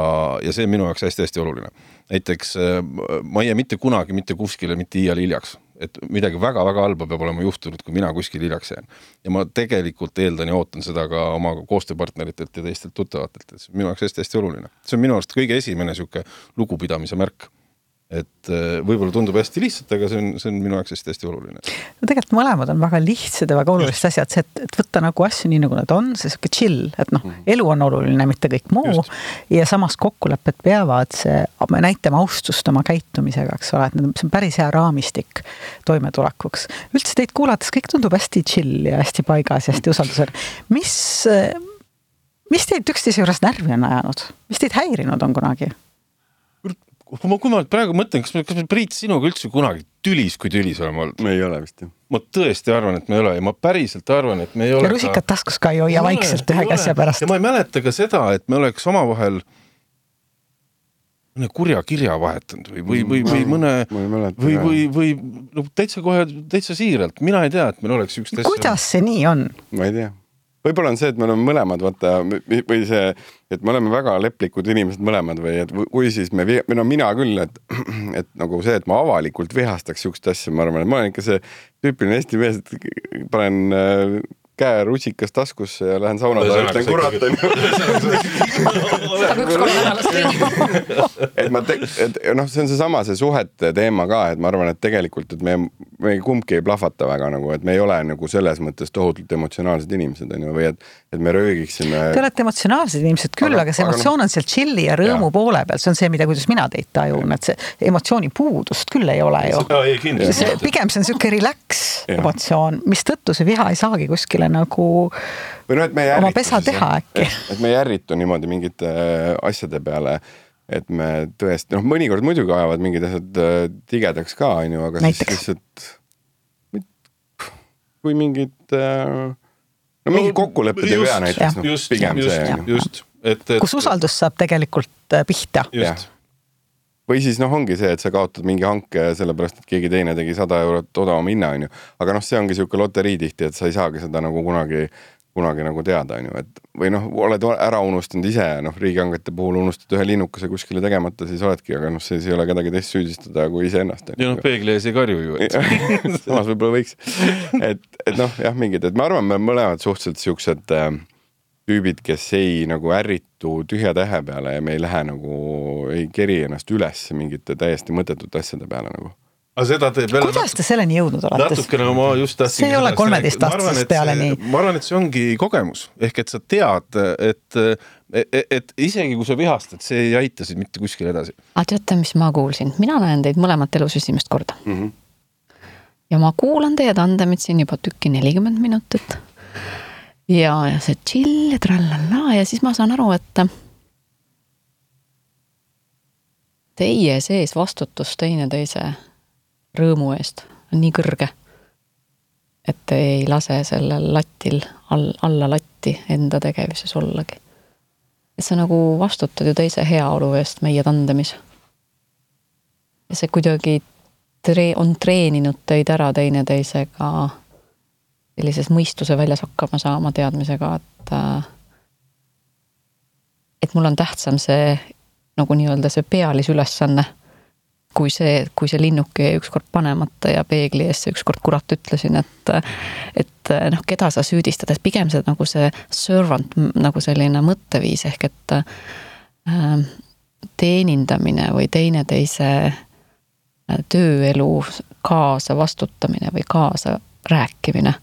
ja see on minu jaoks hästi-hästi oluline. näiteks äh, ma ei jää mitte kunagi mitte kuskile mitte iial hiljaks et midagi väga-väga halba peab olema juhtunud, kui mina kuskil hiljaks jään. ja ma tegelikult eeldan ja ootan seda ka oma koostööpartneritelt ja teistelt tuttavatelt, et see on minu jaoks hästi-hästi oluline. see on minu arust kõige esimene niisugune lugupidamise märk et äh, võib-olla tundub hästi lihtsalt, aga see on, see on minu jaoks hästi-hästi oluline. no tegelikult mõlemad on väga lihtsad ja väga olulised asjad, see, et, et võtta nagu asju nii, nagu nad on, see sihuke chill, et noh mm, -hmm. elu on oluline, mitte kõik muu. ja samas kokkulepped peavad, see, me näitame austust oma käitumisega, eks ole, et see on päris hea raamistik toimetulekuks. üldse teid kuulates kõik tundub hästi chill ja hästi paigas ja hästi usaldusväärne. mis, mis teid üksteise juures närvi on ajanud, mis teid häirinud on kunagi? Kui ma, kui ma praegu mõtlen, kas me, kas me Priit sinuga üldse kunagi tülis, kui tülis oleme olnud? me ei ole vist jah. ma tõesti arvan, et me ei ole ja ma päriselt arvan, et me ei ole. ja rusikat ka... taskus ka ei hoia vaikselt ühe käsja pärast. ja ma ei mäleta ka seda, et me oleks omavahel mõne kurja kirja vahetanud või, või, või, või mõne või, või, või noh, täitsa kohe täitsa siiralt, mina ei tea, et meil oleks siukest asja. kuidas see nii on? ma ei tea võib-olla on see, et me oleme mõlemad, vaata, või see, et me oleme väga leplikud inimesed mõlemad või et kui siis me, või no mina küll, et, et nagu see, et ma avalikult vihastaks sihukest asja, ma arvan, et ma olen ikka see tüüpiline Eesti mees, et panen äh, käe rusikas taskusse ja lähen sauna taha ja ütlen kurat onju. et ma, et noh, see on seesama, see suhete teema ka, et ma arvan, et tegelikult, et me, me kumbki ei plahvata väga nagu, et me ei ole nagu selles mõttes tohutult emotsionaalsed inimesed onju, või et, et me röögiksime. Te olete emotsionaalsed inimesed küll, aga see aga emotsioon on seal chill'i ja rõõmu ja. poole peal, see on see, mida, kuidas mina teid tajun, et see emotsiooni puudust küll ei ole ju. pigem see on sihuke relax emotsioon, mistõttu see viha ei saagi kuskile endale nagu või noh, et me ei oma pesa teha äkki. et me ei ärritu niimoodi mingite äh, asjade peale, et me tõesti, noh, mõnikord muidugi ajavad mingid asjad äh, tigedaks ka, onju, aga Näiteks. siis lihtsalt kui mingid äh, no mingid kokkulepped ei pea näiteks, noh, pigem just, see. just, et, et. kus usaldus saab tegelikult pihta. just või siis noh, ongi see, et sa kaotad mingi hanke sellepärast, et keegi teine tegi sada eurot odavama hinna, onju. aga noh, see ongi sihuke loterii tihti, et sa ei saagi seda nagu kunagi, kunagi nagu teada, onju, et või noh, oled ära unustanud ise, noh, riigihangete puhul unustad ühe linnukese kuskile tegemata, siis oledki, aga noh, siis ei ole kedagi teist süüdistada kui iseennast. ja noh, peegli ees ei karju ju, et samas võib-olla võiks, et, et noh, jah, mingid, et ma arvan, me mõlemad suhteliselt siuksed äh, tüübid, kes ei nagu ärritu tühja tähe peale ja me ei lähe nagu, ei keri ennast üles mingite täiesti mõttetute asjade peale nagu aga seda teeb jälle kuidas te selleni jõudnud olete? natukene ma just tahtsin. see ei ole kolmeteistaastasest peale nii. ma arvan, et see ongi kogemus ehk et sa tead, et, et, et isegi kui sa vihastad, see ei aita sind mitte kuskile edasi. aga teate, mis ma kuulsin, mina näen teid mõlemat elus esimest korda mm. -hmm. ja ma kuulan teie tandemit siin juba tükki nelikümmend minutit ja, ja see chill ja trallallaa ja siis ma saan aru, et teie sees vastutus teineteise rõõmu eest on nii kõrge, et te ei lase sellel latil all, alla latti enda tegevuses ollagi. et sa nagu vastutad ju teise heaolu eest meie tandemis. ja see kuidagi tre-, on treeninud teid ära teineteisega sellises mõistuse väljas hakkama saama teadmisega, et äh, et mul on tähtsam see nagu nii-öelda see pealisülesanne, kui see, kui see linnuke jäi ükskord panemata ja peegli ees ükskord kurat ütlesin, et et noh, keda sa süüdistad, et pigem see nagu see servant nagu selline mõtteviis ehk et äh, teenindamine või teineteise äh, tööelu kaasa vastutamine või kaasa rääkimine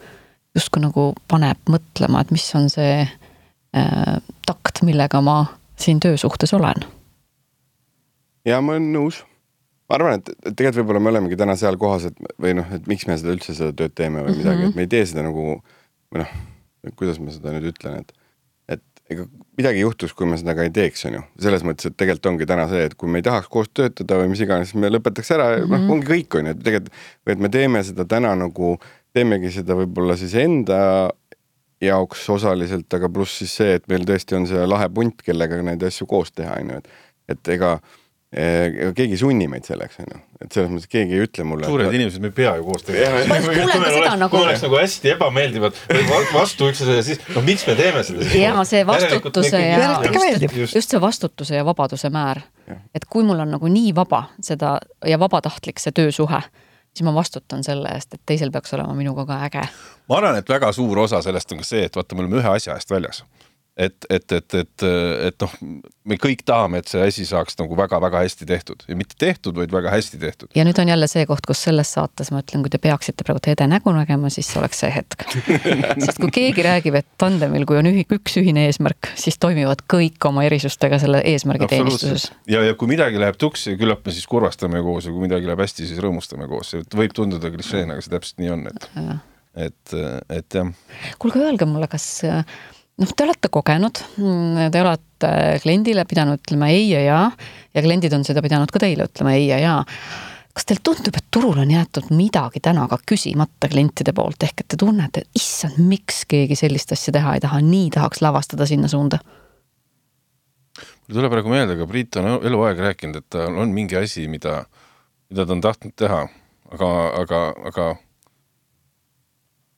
justkui nagu paneb mõtlema, et mis on see äh, takt, millega ma siin töösuhtes olen. ja ma olen nõus. ma arvan, et tegelikult võib-olla me olemegi täna seal kohas, et või noh, et miks me seda üldse seda tööd teeme või midagi mm, -hmm. et me ei tee seda nagu või noh, kuidas ma seda nüüd ütlen, et ega midagi ei juhtuks, kui me seda ka ei teeks, on ju. selles mõttes, et tegelikult ongi täna see, et kui me ei tahaks koos töötada või mis iganes, siis me lõpetaks ära mm -hmm. noh, ongi kõik, on ju, et tegelikult, et me teeme seda täna nagu, teemegi seda võib-olla siis enda jaoks osaliselt, aga pluss siis see, et meil tõesti on see lahe punt, kellega neid asju koos teha, on ju, et et ega ega keegi ei sunni meid selleks, on ju, et selles mõttes keegi ei ütle mulle. suured et... inimesed, me ei pea ju koos tegema. kui oleks, nagu... oleks nagu hästi ebameeldivad vastu üksteisele, siis noh, miks me teeme seda siis? ja see vastutuse ja just, just, just see vastutuse ja vabaduse määr. et kui mul on nagu nii vaba seda ja vabatahtlik see töösuhe, siis ma vastutan selle eest, et teisel peaks olema minuga ka äge. ma arvan, et väga suur osa sellest on ka see, et vaata, me oleme ühe asja eest väljas et, et, et, et, et noh, me kõik tahame, et see asi saaks nagu väga-väga hästi tehtud ja mitte tehtud, vaid väga hästi tehtud. ja nüüd on jälle see koht, kus selles saates ma ütlen, kui te peaksite praegu Hede nägu nägema, siis oleks see hetk sest kui keegi räägib, et tandemil, kui on ühi, üks ühine eesmärk, siis toimivad kõik oma erisustega selle eesmärgi teenistuses. ja, ja kui midagi läheb tuksi, küllap me siis kurvastame koos ja kui midagi läheb hästi, siis rõõmustame koos, see võib tunduda klišeena, aga see täpselt nii on, et et, et jah. kuulge, öelge mulle, kas noh, te olete kogenud, te olete kliendile pidanud ütlema ei ja jaa ja kliendid on seda pidanud ka teile ütlema ei ja jaa. kas teile tundub, et turul on jäetud midagi täna ka küsimata klientide poolt, ehk et te tunnete, et issand, miks keegi sellist asja teha ei taha, nii tahaks lavastada sinna suunda? mul tuleb praegu meelde, aga Priit on eluaeg rääkinud, et tal on mingi asi, mida, mida ta on tahtnud teha, aga, aga, aga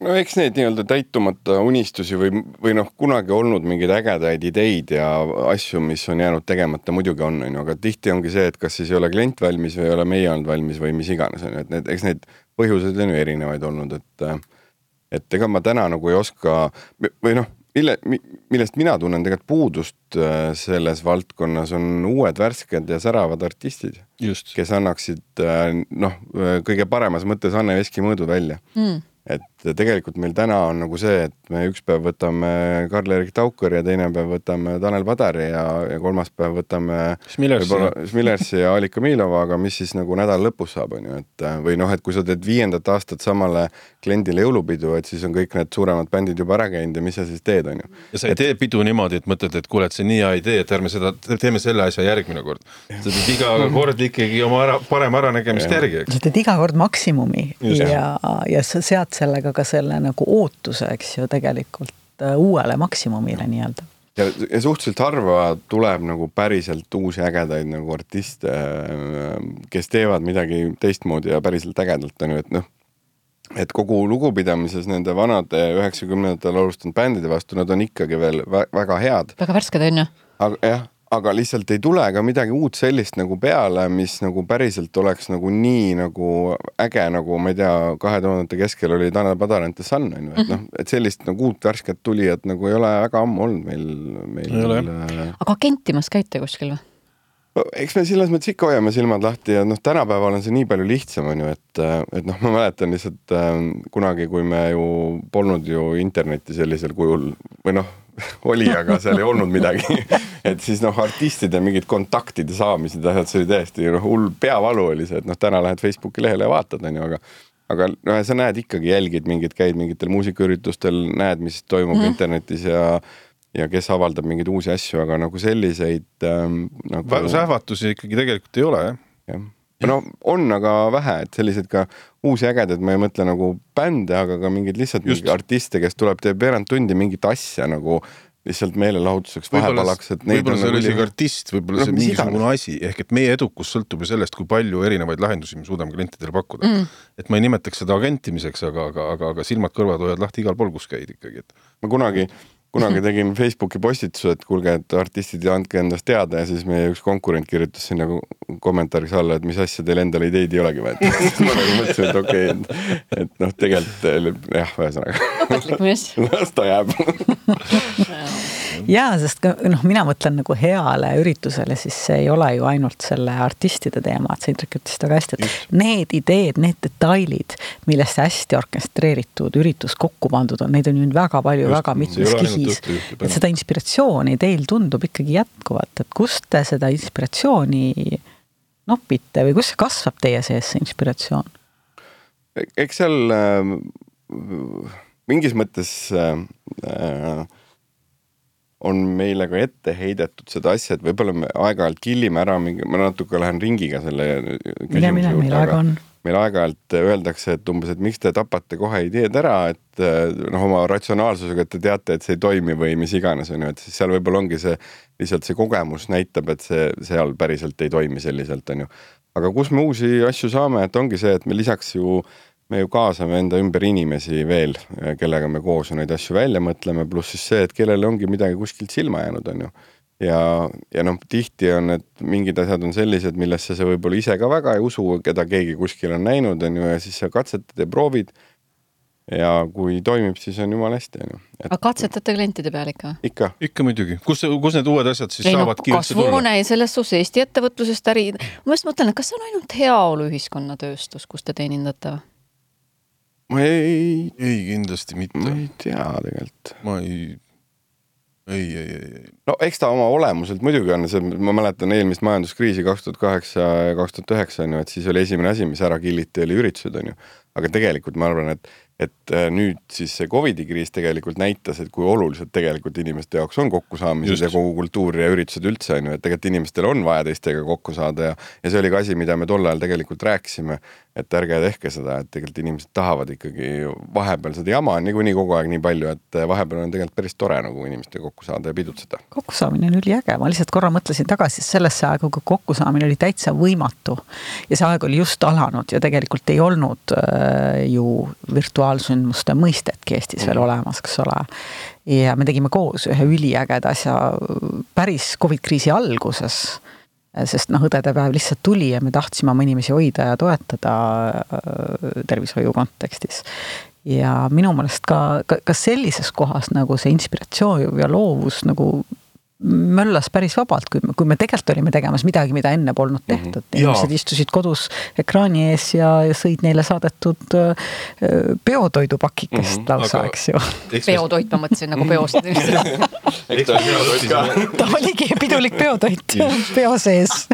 no eks neid nii-öelda täitumata unistusi või, või noh, kunagi olnud mingeid ägedaid ideid ja asju, mis on jäänud tegemata, muidugi on, on ju, aga tihti ongi see, et kas siis ei ole klient valmis või ei ole meie olnud valmis või mis iganes, on ju, et need, eks neid põhjuseid on ju erinevaid olnud, et et ega ma täna nagu ei oska või noh, mille, millest mina tunnen tegelikult puudust äh, selles valdkonnas, on uued värsked ja säravad artistid, kes annaksid äh, noh, kõige paremas mõttes Anne Veski mõõdu välja. Mm et tegelikult meil täna on nagu see, et me üks päev võtame Karl-Erik Taukar ja teine päev võtame Tanel Padari ja, ja kolmas päev võtame Schmillersi ja Alika Miilova, aga mis siis nagu nädala lõpus saab, on ju, et või noh, et kui sa teed viiendat aastat samale kliendile jõulupidu, et siis on kõik need suuremad bändid juba ära käinud ja mis sa siis teed, on ju. ja sa ei et... tee pidu niimoodi, et mõtled, et kuule, et see on nii hea idee, et ärme seda, teeme selle asja järgmine kord. sa teed iga kord ikkagi oma ära, parema äranägemist järgi, eks. sa teed iga kord maksimumi Just. ja, ja sa sead sellega ka selle nagu ootuse, eks ju, tegelikult äh, uuele maksimumile nii-öelda ja, ja suhteliselt harva tuleb nagu päriselt uusi ägedaid nagu artiste, äh, kes teevad midagi teistmoodi ja päriselt ägedalt, on ju, et noh, et kogu lugupidamises nende vanade üheksakümnendatel alustanud bändide vastu, nad on ikkagi veel väga head. väga värsked, on ju. aga jah, aga lihtsalt ei tule ka midagi uut sellist nagu peale, mis nagu päriselt oleks nagu nii nagu äge, nagu ma ei tea, kahe tuhandete keskel oli Tanel Padar and the Sun on ju, et noh, et sellist nagu uut värsket tulijat nagu ei ole väga ammu olnud meil, meil. Äh... aga kentimas käite kuskil või? Eks me selles mõttes ikka hoiame silmad lahti ja noh, tänapäeval on see nii palju lihtsam, on ju, et, et noh, ma mäletan lihtsalt äh, kunagi, kui me ju polnud ju internetti sellisel kujul või noh oli, aga seal ei olnud midagi et siis noh, artistide mingid kontaktide saamised ja asjad, see oli täiesti noh, hull peavalu oli see, et noh, täna lähed Facebooki lehele ja vaatad, on ju, aga aga noh, sa näed ikkagi, jälgid mingit, käid mingitel muusikaüritustel, näed, mis toimub mm. internetis ja ja kes avaldab mingeid uusi asju, aga nagu selliseid ähm, nagu.... sähvatusi ikkagi tegelikult ei ole, jah. jah, no on, aga vähe, et selliseid ka uusi ägedaid, ma ei mõtle nagu bände, aga ka mingeid lihtsalt mingeid artiste, kes tuleb, teeb veerand tundi mingit asja nagu lihtsalt meelelahutuseks vahepalaks, et võib-olla see ei ole isegi artist, võib-olla no, see on mingisugune asi, ehk et meie edukus sõltub ju sellest, kui palju erinevaid lahendusi me suudame klientidele pakkuda mm.. et ma ei nimetaks seda agentimiseks, aga, aga, aga, aga silmad-kõrvad hoiad lahti igal pool, kus käid ikkagi, et. ma kunagi kunagi tegin Facebooki postituse, et kuulge, et artistid, andke endast teada ja siis meie üks konkurent kirjutas sinna kommentaariks alla, et mis asja teil endal ideid ei olegi vaja. ma nagu mõtlesin, et okei okay,, et, et noh, tegelikult jah, ühesõnaga. õpetlik mees. las ta jääb jaa, sest ka noh, mina mõtlen nagu heale üritusele, siis see ei ole ju ainult selle artistide teema, et sa Indrek ütlesid väga hästi, et Just. need ideed, need detailid, millest hästi orkestreeritud üritus kokku pandud on, neid on ju väga palju, väga mitmes kihis. Et seda inspiratsiooni teil tundub ikkagi jätkuvat, et kust te seda inspiratsiooni nopite või see kasvab teie sees, see inspiratsioon? eks seal äh, mingis mõttes äh, on meile ka ette heidetud seda asja, et võib-olla me aeg-ajalt killime ära mingi, ma natuke lähen ringiga selle mine, mine, meil aega on. Meil aeg-ajalt öeldakse, et umbes, et miks te tapate kohe ideed ära, et noh, oma ratsionaalsusega, te teate, et see ei toimi või mis iganes, on ju, et siis seal võib-olla ongi see, lihtsalt see kogemus näitab, et see seal päriselt ei toimi selliselt, on ju. aga kus me uusi asju saame, et ongi see, et me lisaks ju me ju kaasame enda ümber inimesi veel, kellega me koos neid asju välja mõtleme, pluss siis see, et kellel ongi midagi kuskilt silma jäänud, on ju. Ja, ja noh, tihti on need mingid asjad on sellised, millesse sa võib-olla ise ka väga ei usu, keda keegi kuskil on näinud, on ju, ja siis sa katsetad ja proovid. ja kui toimib, siis on jumala hästi, on ju. aga katsetate klientide peal ikka? ikka. ikka muidugi, kus, kus need uued asjad siis ei, saavadki no, üldse tulla? selles suhtes Eesti ettevõtlusest äri, ma just mõtlen, et kas see on ainult heaoluühiskonna tööstus, kus te teenindate või? ma ei. ei, kindlasti mitte. ma ei tea tegelikult. ma ei, ei, ei, ei, ei. no eks ta oma olemuselt muidugi on see, ma mäletan eelmist majanduskriisi kaks tuhat kaheksa ja kaks tuhat üheksa on ju, et siis oli esimene asi, mis ära killiti, oli üritused on ju. aga tegelikult ma arvan, et et äh, nüüd siis see Covidi kriis tegelikult näitas, et kui olulised tegelikult inimeste jaoks on kokkusaamised Just. ja kogu kultuur ja üritused üldse on ju, et tegelikult inimestel on vaja teistega kokku saada ja, ja see oli ka asi, mida me tol ajal tegelikult rääkisime, et ärge tehke seda, et tegelikult inimesed tahavad ikkagi vahepeal seda jama on niikuinii kogu aeg nii palju, et vahepeal on tegelikult päris tore nagu inimestega kokku saada ja pidutseda. kokkusaamine on üliäge, ma lihtsalt korra mõtlesin tagasi sellesse aega, kui kokkusaamine oli täitsa võimatu ja see aeg oli just alanud ja tegelikult ei olnud äh, ju virtuaalselt seksuaalsündmuste mõistetki Eestis veel mm. olemas, eks ole. ja me tegime koos ühe üliägeda asja päris Covid kriisi alguses sest noh, õdede päev lihtsalt tuli ja me tahtsime oma inimesi hoida ja toetada äh, tervishoiu kontekstis. ja minu meelest ka, ka, ka sellises kohas nagu see inspiratsioon ja loovus nagu möllas päris vabalt, kui me, kui me tegelikult olime tegemas midagi, mida enne polnud mhm. tehtud mm. -hmm. inimesed istusid kodus ekraani ees ja, ja sõid neile saadetud äh, peotoidupakikest mm -hmm. lausa, eks ju. peotoit, ma mõtlesin nagu peost ta oligi pidulik peotoit peo sees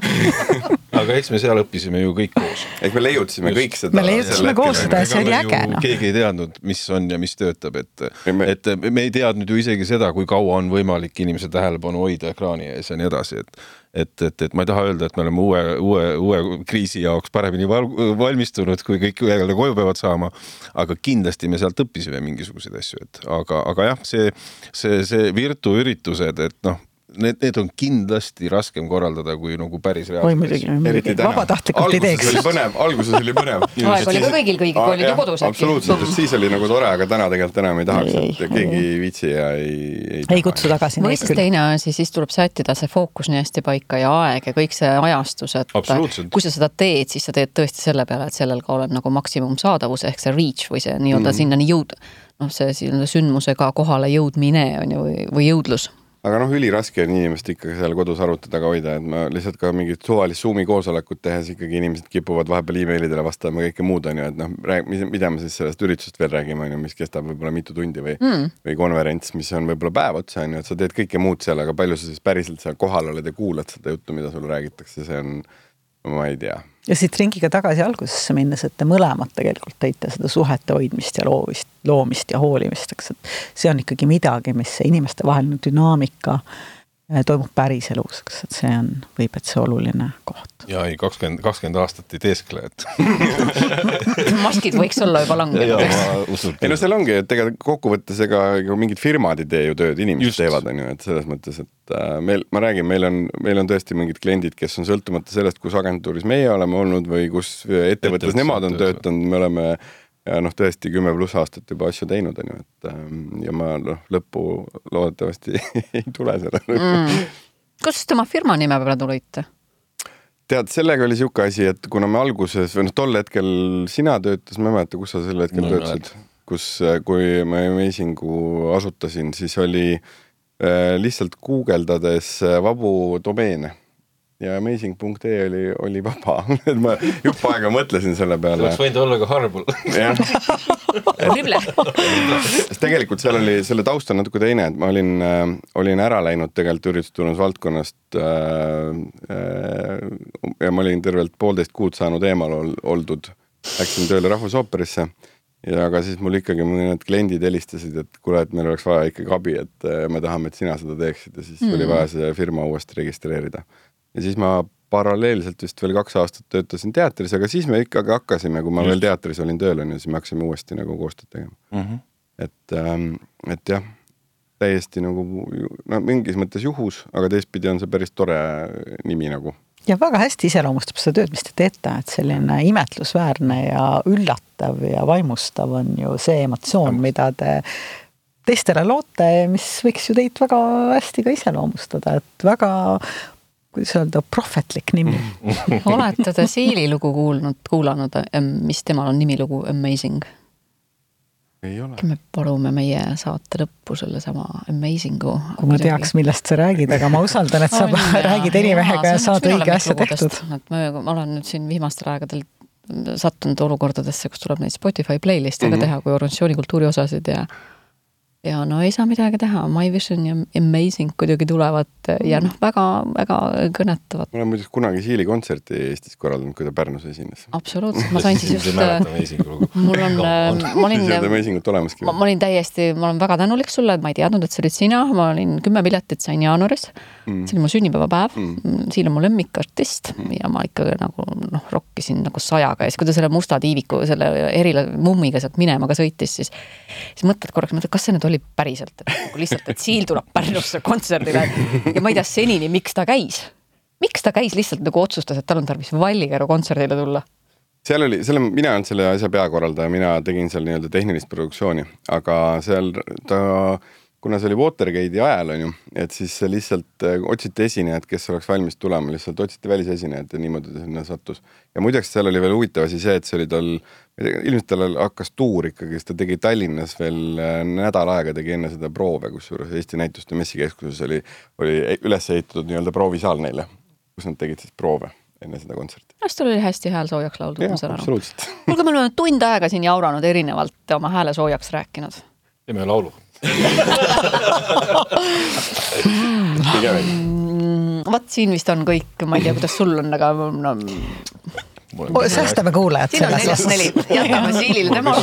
aga eks me seal õppisime ju kõik koos. eks me leiutasime kõik seda. me leiutasime koos seda ja see oli äge noh. keegi ei teadnud, mis on ja mis töötab, et, et me ei teadnud ju isegi seda, kui kaua on võimalik inimese tähelepanu tähelepanu hoida ekraani ees ja nii edasi, et et, et, et ma ei taha öelda, et me oleme uue, uue, uue kriisi jaoks paremini val, valmistunud, kui kõik jälle koju peavad saama. aga kindlasti me sealt õppisime mingisuguseid asju, et aga, aga jah, see, see, see virtuüritused, et noh need, need on kindlasti raskem korraldada kui nagu päris reaalselt. oi muidugi, muidugi, vabatahtlikult ei teeks. põnev, alguses oli põnev. aeg oli ka kõigil, kui olid ju kodus. absoluutselt, sest siis oli nagu tore, aga täna tegelikult enam ei tahaks, et keegi ei viitsi ja ei, ei. ei kutsu tagasi. või siis teine asi, siis tuleb sättida see fookus nii hästi paika ja aeg ja kõik see ajastus, et kui sa seda teed, siis sa teed tõesti selle peale, et sellel ka oled nagu maksimumsaadavus ehk see reach või see nii-öelda mm -hmm. sinnani jõud noh, see sündmusega kohale jõudmine on ju, või jõudlus aga noh, üliraske on inimest ikkagi seal kodus arvuti taga hoida, et ma lihtsalt ka mingit suvalist Zoomi koosolekut tehes ikkagi inimesed kipuvad vahepeal emailidele vastama kõike muud on ju, et noh, mida me siis sellest üritusest veel räägime, on ju, mis kestab võib-olla mitu tundi või mm., või konverents, mis on võib-olla päev otsa, on ju, et sa teed kõike muud seal, aga palju sa siis päriselt seal kohal oled ja kuulad seda juttu, mida sulle räägitakse, see on, ma ei tea. Ja siit ringiga tagasi algusesse minnes, et te mõlemad tegelikult tõite seda suhete hoidmist ja loovist, loomist ja hoolimist, eks, et see on ikkagi midagi, mis inimestevaheline dünaamika toimub päriselus, eks, et see on, võib, et see oluline koht ja ei, kakskümmend, kakskümmend aastat ei teeskle, et maskid võiks olla juba langenud. ei no seal ongi, et tegelikult kokkuvõttes ega, ega mingid firmad ei tee ju tööd, inimesed Just. teevad, on ju, et selles mõttes, et äh, meil, ma räägin, meil on, meil on tõesti mingid kliendid, kes on sõltumata sellest, kus agentuuris meie oleme olnud või kus ettevõttes nemad on töötanud, me oleme ja noh, tõesti kümme pluss aastat juba asju teinud, on ju, et ähm, ja ma noh, lõppu loodetavasti ei tule sellele mm.. kust te oma firma nime peale tulite? tead, sellega oli sihuke asi, et kuna me alguses või noh, tol hetkel sina töötasid, ma ei mäleta, kus sa sel hetkel no, töötasid, kus, äh, kui ma Amazingu asutasin, siis oli äh, lihtsalt guugeldades äh, vabu domeene ja amazing.ee oli, oli vaba et ma jupp aega mõtlesin selle peale. oleks võinud olla ka Harbol. jah. sest tegelikult seal oli, selle taust on natuke teine, et ma olin äh,, olin ära läinud tegelikult üritusturundusvaldkonnast äh, äh, ja ma olin tervelt poolteist kuud saanud eemal ol, oldud. Läksin tööle Rahvusooperisse ja aga siis mul ikkagi mõned kliendid helistasid, et kuule, et meil oleks vaja ikkagi abi, et äh, me tahame, et sina seda teeksid ja siis mm. oli vaja see firma uuesti registreerida. Ja siis ma paralleelselt vist veel kaks aastat töötasin teatris, aga siis me ikkagi hakkasime, kui ma Just. veel teatris olin tööl, on ju, siis me hakkasime uuesti nagu koostööd tegema mm. -hmm. et, ähm, et jah, täiesti nagu no mingis mõttes juhus, aga teistpidi on see päris tore nimi nagu ja väga hästi iseloomustab seda tööd, mis te teete, et selline imetlusväärne ja üllatav ja vaimustav on ju see emotsioon, mida te teistele loote, mis võiks ju teid väga hästi ka iseloomustada, et väga kuidas öelda, prohvetlik nimi olete te Siili lugu kuulnud, kuulanud, mis temal on nimilugu Amazing? me palume meie saate lõppu sellesama amazing'u. kui ma teaks, millest sa räägid, aga ma usaldan, et sa on, räägid erimehega ja saad õige asja tehtud. et ma, ma olen nüüd siin viimastel aegadel sattunud olukordadesse, kus tuleb neid Spotify playlist'e mm -hmm. ka teha kui organisatsiooni kultuuriosasid ja ja no ei saa midagi teha, My Vision ja Amazing kuidagi tulevad ja noh, väga-väga kõnetavad. ma olen muideks kunagi Siili kontserti Eestis korraldanud, kui ta Pärnus esines. absoluutselt, ma sain siis just mul on, ma olin, ma, ma olin täiesti, ma olen väga tänulik sulle, et ma ei teadnud, et see olid sina, ma olin kümme piletit sain jaanuaris. Mm.. see oli mu sünnipäevapäev. Mm., Siil on mu lemmikartist mm. ja ma ikkagi nagu noh, rokkisin nagu sajaga. Ja siis, kui ta selle musta tiiviku, selle erila mummiga sealt minema ka sõitis, siis siis mõtled korraks, mõtled, kas see nüüd oli päriselt, et nagu lihtsalt, et Siil tuleb Pärnusse kontserdile ja ma ei tea senini, miks ta käis. miks ta käis, lihtsalt nagu otsustas, et tal on tarvis Vallikäru kontserdile tulla? seal oli, selle, mina olen selle asja peakorraldaja, mina tegin seal nii-öelda tehnilist produktsiooni, aga seal ta kuna see oli Watergate'i ajal, on ju, et siis lihtsalt äh, otsiti esinejad, kes oleks valmis tulema, lihtsalt otsiti välisesinejad ja niimoodi ta sinna sattus. ja muideks seal oli veel huvitav asi see, et see oli tal, ilmselt tal hakkas tuur ikkagi, sest ta tegi Tallinnas veel äh, nädal aega tegi enne seda proove, kusjuures Eesti Näituste Messikeskuses oli, oli üles ehitatud nii-öelda proovisaal neile, kus nad tegid siis proove enne seda kontserti. kas tal oli hästi hääl soojaks lauldud, ma saan aru? kuulge, me oleme tund aega siin jauranud erinevalt oma hääle soojaks rääkinud. teeme laulu Mm, vot siin vist on kõik, ma ei tea, kuidas sul on, aga no, säästame kuulajad siin on neljast neli, jätame Siilile tema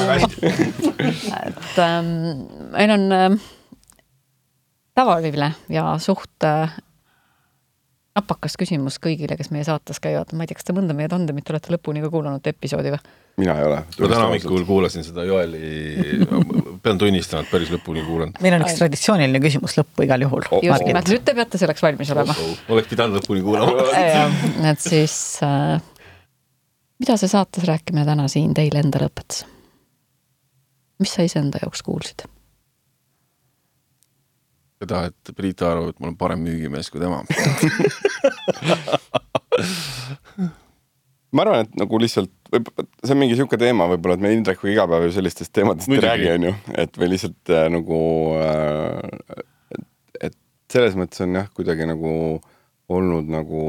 et ähm, meil on äh, tavaline ja suht äh, napakas küsimus kõigile, kes meie saates käivad, ma ei tea, kas te mõnda meie tandemit olete lõpuni ka kuulanud episoodi või? mina ei ole. ma täna hommikul kuulasin seda Joeli, pean tunnistama, et päris lõpuni kuulan. meil on üks traditsiooniline küsimus lõppu igal juhul oh,. just nimelt, nüüd te peate selleks valmis olema oh,. Oh. oleks pidanud lõpuni kuulama et siis äh,, mida see saates rääkimine täna siin teile endale õpetas? mis sa iseenda jaoks kuulsid? seda, et Priit arvab, et ma olen parem müügimees kui tema ma arvan, et nagu lihtsalt võib, see on mingi niisugune teema võib-olla, et me Indrekuga iga päev ju sellistest teemadest ei räägi, on ju, et või lihtsalt äh, nagu äh, et, et selles mõttes on jah, kuidagi nagu olnud nagu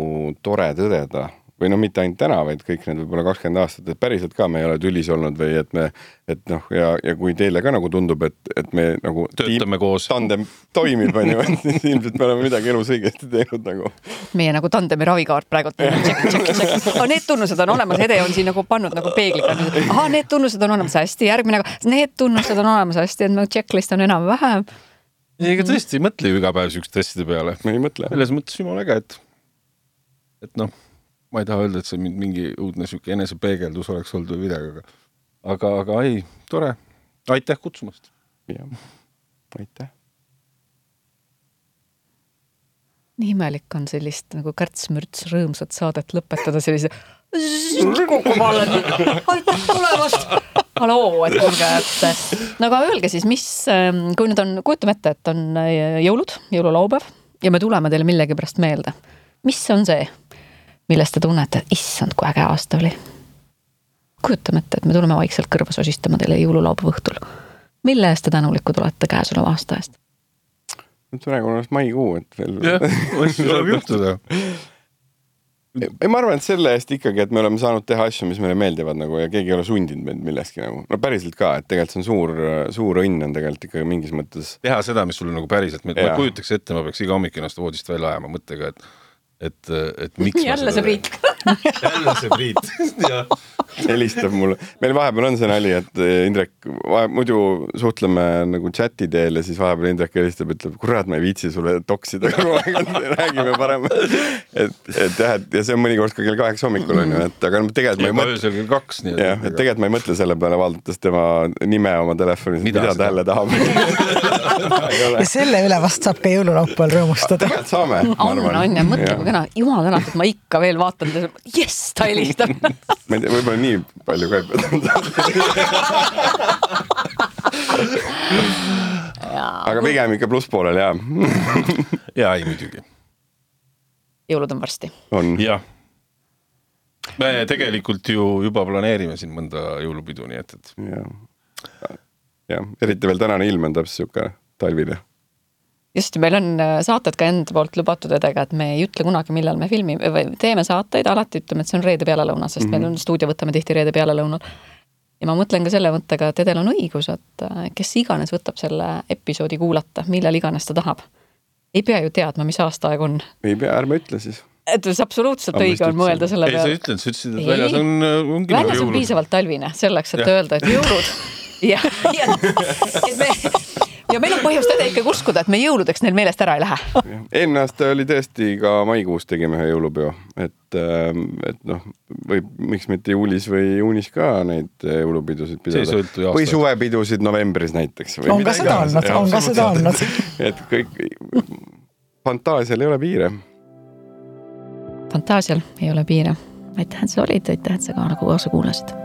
tore tõdeda või noh, mitte ainult täna, vaid kõik need võib-olla kakskümmend aastat, et päriselt ka me ei ole tülis olnud või et me, et noh, ja, ja kui teile ka nagu tundub, et, et me nagu töötame tiim, koos, tandem toimib, on ju, et ilmselt me oleme midagi elus õigesti teinud nagu. meie nagu tandemi ravikaart tšekk, aga need tunnused on olemas, Ede on siin nagu pannud nagu peegliga, ahah, need tunnused on olemas. Hästi, järgmine, need tunnused on olemas. Hästi, et nagu checklist on enam-vähem. Ei, ega tõesti ei mõtle ju iga päev siukeste asjade peale. me ei mõtle. selles mõttes jumala äge, et, et noh ma ei taha öelda, et see mingi uudne sihuke enesepeegeldus oleks olnud või midagi, aga aga, aga ei, tore. aitäh kutsumast. jah, aitäh. nii imelik on sellist nagu kärts-mürts rõõmsat saadet lõpetada sellise kokku vallan, aitäh tulemast. haloo, et kuulge, et no aga öelge siis, mis, ähm, kui nüüd on, kujutame ette, et on äh, jõulud, jõululaupäev ja me tuleme teile millegipärast meelde. mis on see, millest te tunnete, et issand, kui äge aasta oli. kujutame ette, et me tuleme vaikselt kõrva sosistama teile jõululaupäeva õhtul. mille eest te tänulikud olete käesoleva aasta eest? nüüd praegu on alles maikuu, et veel. jah, asju saab juhtuda ei, ma arvan, et selle eest ikkagi, et me oleme saanud teha asju, mis meile meeldivad nagu ja keegi ei ole sundinud meid milleski nagu. no päriselt ka, et tegelikult see on suur, suur õnn on tegelikult ikkagi mingis mõttes. teha seda, mis sulle nagu päriselt meeldib, ma ei kujutaks ette, ma peaks iga hommik ennast voodist välja ajama mõttega, et et, et miks jälle see Priit jälle see Priit ja helistab mulle, meil vahepeal on see nali, et Indrek, muidu suhtleme nagu chati teel ja siis vahepeal Indrek helistab, ütleb, kurat, ma ei viitsi sulle toksida kogu aeg, räägime parem. et, et jah, et ja see on mõnikord ka kell kaheksa hommikul on ju, et aga tegelikult ma ei mõtle. öösel kell kaks. jah, et tegelikult ma ei mõtle selle peale, vaadates tema nime oma telefonis, mida, mida ta jälle tahab ja selle üle vast saab ka jõululaupäeval rõõmustada. tegelikult saame. on, on ja mõtle, kui kena, jumal tänatud, ma ikka veel vaatan, jess, ta helistab ma ei tea, võib-olla nii palju ka ei pea aga pigem ikka plusspoolel jaa jaa, ei muidugi. jõulud on varsti. on. jah. me tegelikult ju juba planeerime siin mõnda jõulupidu, nii et, et. jah, jah, eriti veel tänane ilm on täpselt sihuke talvine just, meil on äh, saated ka enda poolt lubatud edega, et me ei ütle kunagi, millal me filmime või teeme saateid, alati ütleme, et see on reede pealelõuna, sest mm -hmm. meil on stuudio, võtame tihti reede pealelõunal. ja ma mõtlen ka selle mõttega, et Edel on õigus, et äh, kes iganes võtab selle episoodi kuulata, millal iganes ta tahab. ei pea ju teadma, mis aastaaeg on. ei pea, ärme ütle siis et see absoluutselt Aga õige on mõelda selle peale. ei, sa ei ütelnud, sa ütlesid, et väljas on, äh, ongi väljas on piisavalt talvine selleks, et ja. öelda, et jõulud ja, ja et me ja meil on põhjust ede ikkagi uskuda, et me jõuludeks neil meelest ära ei lähe. eelmine aasta oli tõesti ka maikuus tegime ühe jõulupeo, et, ähm, et noh, võib, miks mitte juulis või juunis ka neid jõulupidusid pidada. või suvepidusid novembris näiteks. on ka seda olnud, on ka seda olnud. et kõik, fantaasial ei ole piire. fantaasial ei ole piire. aitäh, et sa olid, aitäh, et sa ka nagu kaasa kuulasid